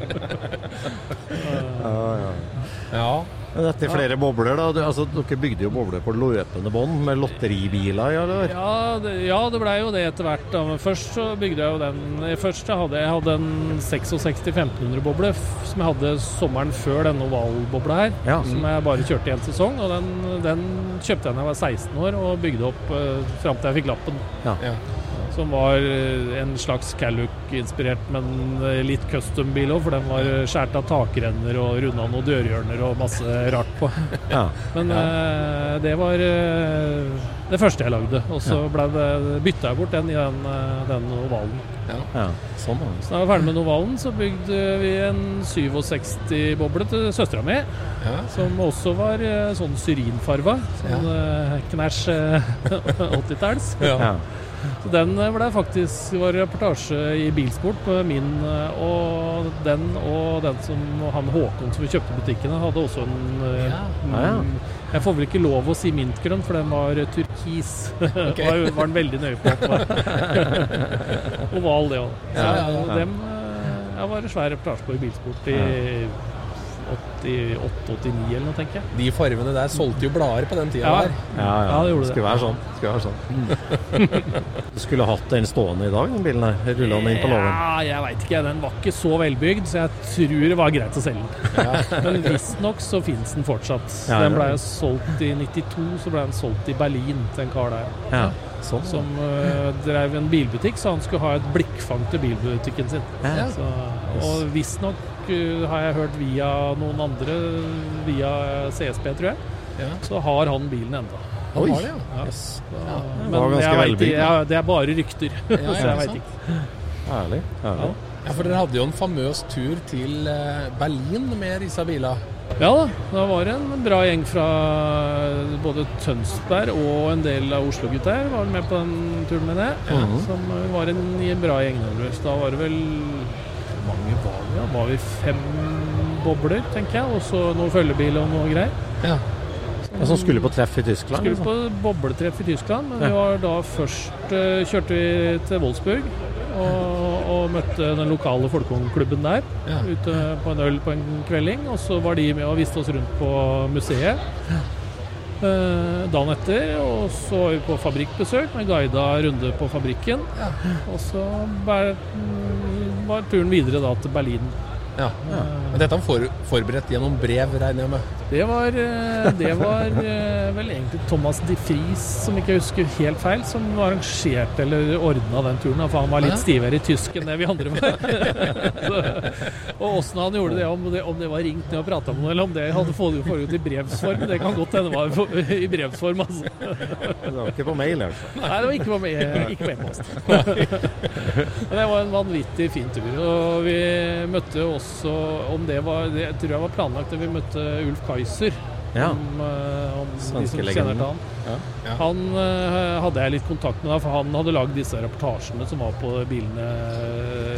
Ja, ja. Ja. Dette er flere bobler, da. Du, altså, dere bygde jo bobler på løpende bånd med lotteribiler, ja, eller? Ja, det, ja, det blei jo det etter hvert. Da. Men først så bygde jeg jo den Først så hadde jeg hadde en 66 1500-boble som jeg hadde sommeren før denne ovalbobla her. Ja. Som jeg bare kjørte i en sesong. Og den, den kjøpte jeg da jeg var 16 år og bygde opp uh, fram til jeg fikk lappen. Ja. Ja. Som var eh, en slags Calluck-inspirert, men eh, litt custom-bil òg. For den var skåret av takrenner og runda noen dørhjørner og masse rart på. Ja. Men Ja. eh, det var eh, Det første jeg lagde. Og så bytta jeg bort den i den, eh, den ovalen. Ja, sånn da. Så da jeg var ferdig med ovalen, så bygde vi en 67-boble til søstera mi. Som også var eh, sånn syrinfarva. Sånn ja. knæsj eh, 80-talls. Ja. Så den ble faktisk var reportasje i Bilsport på min, og den og den som han Håkon som vi kjøpte butikkene, hadde også en Ja, ja. Jeg får vel ikke lov å si mintgrønn, for den var turkis. Okay. var, var den veldig nøye på. Oval, det òg. Så Ja, ja, ja. dem eh, ja, var det svær reportasje på i Bilsport i 88-89 eller noe, tenker jeg. De fargene der solgte jo blader på den tida Ja. der. Ja, ja. Ja, det gjorde det. Skulle være sånn. Skulle være sånn. du skulle hatt den stående i dag, den bilen her. Rulla den inn på låven. Ja, jeg veit ikke. Den var ikke så velbygd, så jeg tror det var greit å selge den. Men visstnok så fins den fortsatt. Ja, Den blei ble jo solgt i 92, så ble den solgt i Berlin til en kar der. Ja, sånn. Som uh, drev en bilbutikk, så han skulle ha et blikkfang til bilbutikken sin. Ja. Så, og visstnok har jeg hørt via noen andre, via CSB, tror jeg, Ja. så har han bilen enda. Han Oi. det, ja. Yes. Det men var ganske jeg vet velbygd, ikke, ja, det er bare rykter, Ja, så jeg veit ikke. Ærlig. ærlig. Ja, for dere hadde jo en famøs tur til eh, Berlin med disse bilene. Ja da, det var en bra gjeng fra både Tønsberg og en del av Oslo-gutta her var med på den turen med det. Ja. Som var en, en bra gjeng. Da var det vel Hvor mange var da? Var vi fem bobler, tenker jeg. Og så noen følgebil og noe greier. Ja. Som altså, skulle på treff i Tyskland? Skulle liksom. på bobletreff i Tyskland, men Ja. vi var da først eh, kjørte vi til Wolfsburg og, og møtte den lokale folkeklubben der. Ja. Ute på en øl på en kvelding. Og så var de med og viste oss rundt på museet. Eh, dagen etter, og så var vi på fabrikkbesøk med guida runde på fabrikken. Og så var turen videre da til Berlin. Ja. Men dette var for, forberedt gjennom brev, regner jeg med. Det var, eh, det var eh, vel egentlig Thomas de Fries, som ikke jeg husker helt feil, som arrangerte eller ordna den turen. For han var litt stivere i tysk enn det vi andre var. Så, og åssen han gjorde det, om det, om det var ringt ned og prata med noe, eller om det hadde foregått i brevsform, det kan godt hende det var i brevsform. Altså. Det var ikke på mail, altså. Nei, det var ikke på mail. ikke på e-post. Men det var en vanvittig fin tur. Og vi møtte også, om det var det jeg tror jeg var planlagt, at vi møtte Ulf Kaiser. Ja. Om, uh, om de som kjenner til han. Ja. Ja. Han uh, hadde jeg litt kontakt med, da, for han hadde lagd disse reportasjene som var på bilene.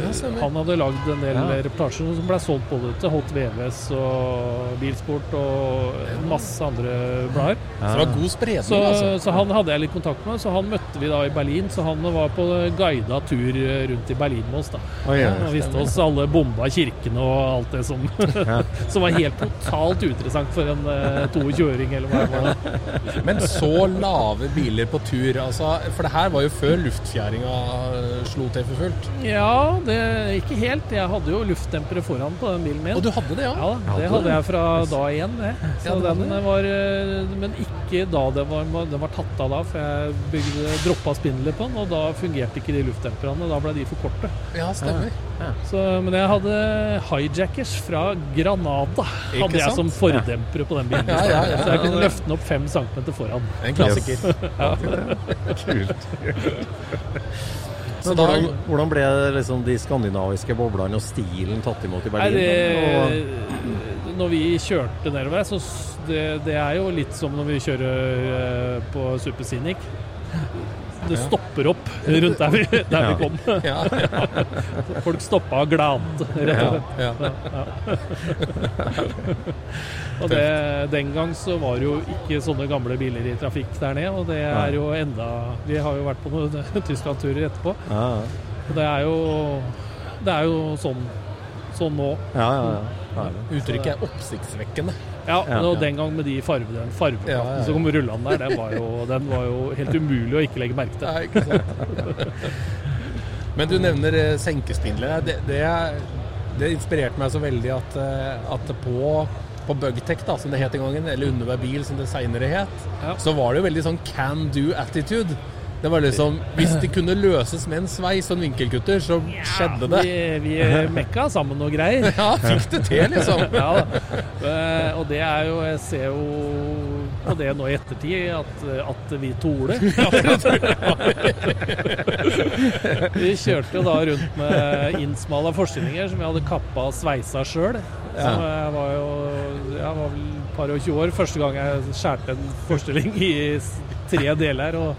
Ja, han hadde lagd en del Ja. reportasjer som ble solgt både til Hot VVS og Bilsport og masse andre blader. Så det var god spredning, Så, altså. så han hadde jeg litt kontakt med, så han møtte vi da i Berlin. Så han var på guida tur rundt i Berlin med oss, da. Oh, ja, og viste oss alle bomba kirkene og alt det som, som var helt totalt uinteressant for en 22-åring, eller hva det var. Men så lave biler på tur, altså, for det her var jo før luftfjæringa slo til for fullt. Ja, det ikke helt. Jeg hadde jo luftdempere foran på den bilen min. Og du hadde det, ja? Ja, det hadde jeg fra da igjen, det. Så Ja, den var eh, Men ikke da den var, den var tatt av da, for jeg bygde, droppa spindelet på den, og da fungerte ikke de luftdemperne. Da ble de for korte. Ja, stemmer. Så, men jeg hadde hijackers fra Granada Ikke hadde jeg sant? som fordempere på den bilen. Ja, ja, ja. Så jeg kunne løfte den opp fem centimeter foran. En klassiker. Kult. Så Men da- hvordan, hvordan ble liksom de skandinaviske boblene og stilen tatt imot i Nei, Berlin? det, når vi kjørte nedover, så det, det er jo litt som når vi kjører eh, på Super Scenic. Det stopper opp rundt der vi, der Ja. vi kom. Ja, Folk stoppa og glante, rett og slett. Ja, Ja. og det, den gang så var det jo ikke sånne gamle biler i trafikk der nede, og det er jo enda Vi har jo vært på noen Tyskland-turer etterpå. Ja, Og det er jo Det er jo sånn, sånn nå. ja, ja. ja. Herlig. Uttrykket er oppsiktsvekkende. Ja, og den gang med de ja, ja. som kom rullende der, den var, jo, den var jo helt umulig å ikke legge merke til. Nei, ikke sant. Men du nevner eh, senkespindler. Det, det, det inspirerte meg så veldig at, eh, at på, på Bugtech, da, som det het den gangen, eller Undervær bil, som det seinere het, Ja. så var det jo veldig sånn can do attitude. Det var liksom Hvis det kunne løses med en sveis og en vinkelkutter, så skjedde det. Vi, vi mekka sammen noe greier. Ja, fikk det til, liksom. ja. Eh, og det er jo Jeg ser jo på det nå i ettertid at, at vi torde. vi kjørte jo da rundt med innsmala forstillinger som vi hadde kappa og sveisa sjøl. Jeg var jo jeg var vel et par og 20 år. Første gang jeg skjærte en forstilling i tre deler og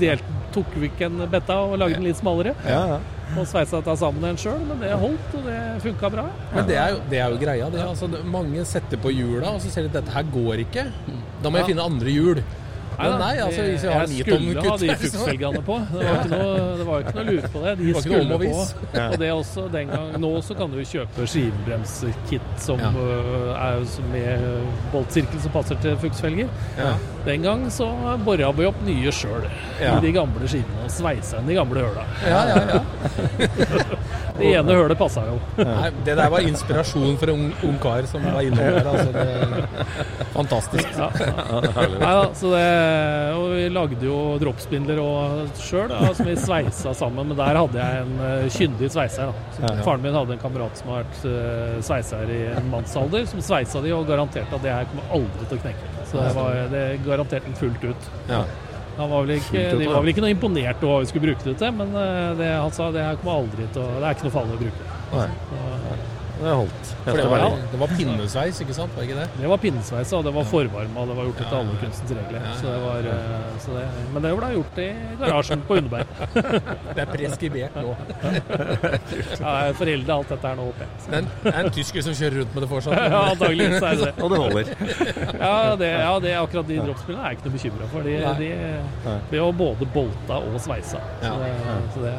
delt, tok vekk en betta og lagde den litt smalere. Ja, ja. Og sveisa dette sammen igjen sjøl, men det holdt, og det funka bra. Men det er jo, det er jo greia. Det. Altså, mange setter på hjula, og så ser de at dette her går ikke. Da må jeg Ja. finne andre hjul. Nei, da, nei, altså hvis jeg jeg har jeg skulle ha de fuktfelgene på. Det var, ikke noe, det var ikke noe lurt på det. De Det skulle på. Og det også den gang, Nå så kan du kjøpe skivebremskit som ja. er med boltsirkel som passer til fuksfelger. Ja. Den gang så bora vi opp nye sjøl Ja. i de gamle skivene og sveisa inn de gamle høla. Ja, ja, ja. det ene hølet passa jo. Nei, det der var inspirasjon for en ung, ung kar som var innom der. Altså, det, fantastisk. Ja. Nei altså, så det, og vi lagde jo dropspindler sjøl, som vi sveisa sammen. Men der hadde jeg en uh, kyndig sveiser. Da. Faren min hadde en kamerat som har vært uh, sveiser i en mannsalder, som sveisa de og garanterte at det her kommer aldri til å knekke. Så det, var, det garanterte den fullt ut. Ja. Var ikke, de var vel ikke noe imponert over hva vi skulle bruke det til, men det, han sa det her kommer aldri til å Det er ikke noe farlig å bruke. Nei. Så, Det holdt. For det var, det var pinnesveis, ikke sant? Var ikke det? Det var pinnesveis, og det var forvarma, det var gjort etter alle kunstens regler. Ja, ja. Så det var, eh, så det, men det ble gjort i garasjen på Underberg. Det er preskribert nå. Ja, jeg forelder alt dette her nå, håper jeg. Så- Det er en, er tysker som kjører rundt med det fortsatt. Ja, så er det det. Og det holder. Ja, det, ja det, akkurat de dropspillene er jeg ikke noe bekymra for. De, de blir jo både bolta og sveisa. Så Ja. det, så det,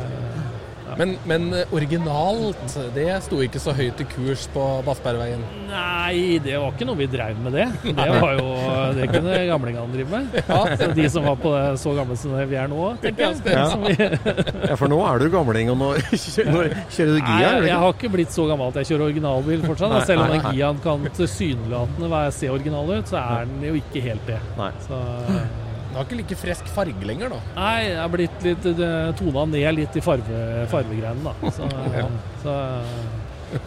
Men, men eh, originalt, det sto ikke så høyt i kurs på Bassbergveien. Nei, det var ikke noe vi drev med det. Det var jo, det kunne gamlingene drive med. Ja. Så de som var på det, så gamle som vi er nå, tenker jeg. Ja. Ja, for nå er du gamling, og nå kjører, nå kjører du Gia? Nei, jeg, jeg har ikke blitt så gammel at jeg kjører originalbil fortsatt. Nei, Selv om den. Giaen kan tilsynelatende se original ut, så er den jo ikke helt det. Nei. Så, Den har ikke like frisk farge lenger, da. nei, jeg har blitt litt tona ned litt i farve, farvegreiene, da. Så, så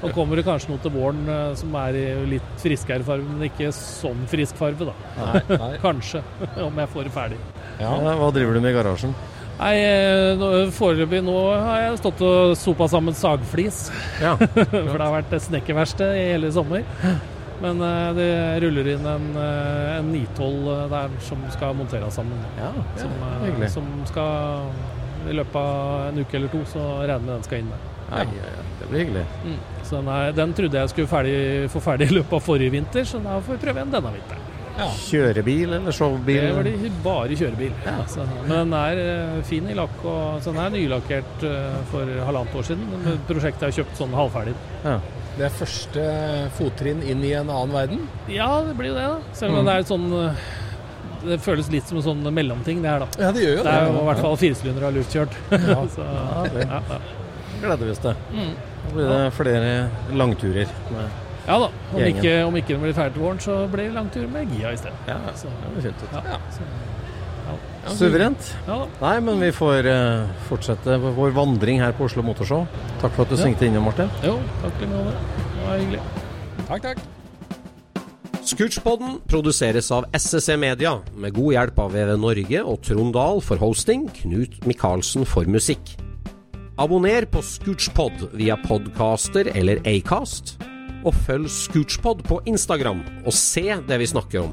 nå kommer det kanskje noe til våren eh, som er i litt friskere farve, men ikke sånn frisk farge, da. Nei, nei. Kanskje, om jeg får det ferdig. Ja, hva driver du med i garasjen? Nei, eh, nå- foreløpig nå har jeg stått og sopa sammen sagflis. Ja. For det har vært snekkerverksted i hele sommer. Men eh, det ruller inn en, eh, en 912 der som skal monteres sammen. Ja, Som, eh, hyggelig. som skal i løpet av en uke eller to, så regner jeg med den skal inn der. Ja, ja, det blir hyggelig. Mm. Så den, er, den trodde jeg skulle ferdig, få ferdig i løpet av forrige vinter, så da får vi prøve igjen denne vinteren. Kjørebil eller showbil? Det var de bare kjørebil. Så, men den er eh, fin i lakk, og så den er nylakkert eh, for halvannet år siden. Prosjektet er kjøpt sånn halvferdig. Ja. Det er første fottrinn inn i en annen verden. Ja, det blir jo det, da. Selv om Mm. det er et sånn eh, Det føles litt som en sånn mellomting, det her, da. Ja, det gjør jo Det er jo i hvert fall firesylindere og luftkjørt. Ja. så, Ja, det- ja, ja. Gleder vi oss til. Mm. Da blir det flere langturer. Med ja da. Om Gjengen. ikke, om ikke den blir ferdig til våren, så blir det langtur med Gia i stedet. Ja, så, det blir fint ut. Ja, så, ja. Suverent. Ja da. Nei, men vi får uh, fortsette vår vandring her på Oslo Motorshow. Takk for at du Ja. svingte innom, Martin. Jo, takk i like måte. Det var hyggelig. Takk, takk. Scootchpoden produseres av SSC Media, med god hjelp av VV Norge og Trond Dahl for hosting, Knut Micaelsen for musikk. Abonner på Scootchpod via podcaster eller Acast, og følg Scootchpod på Instagram og se det vi snakker om.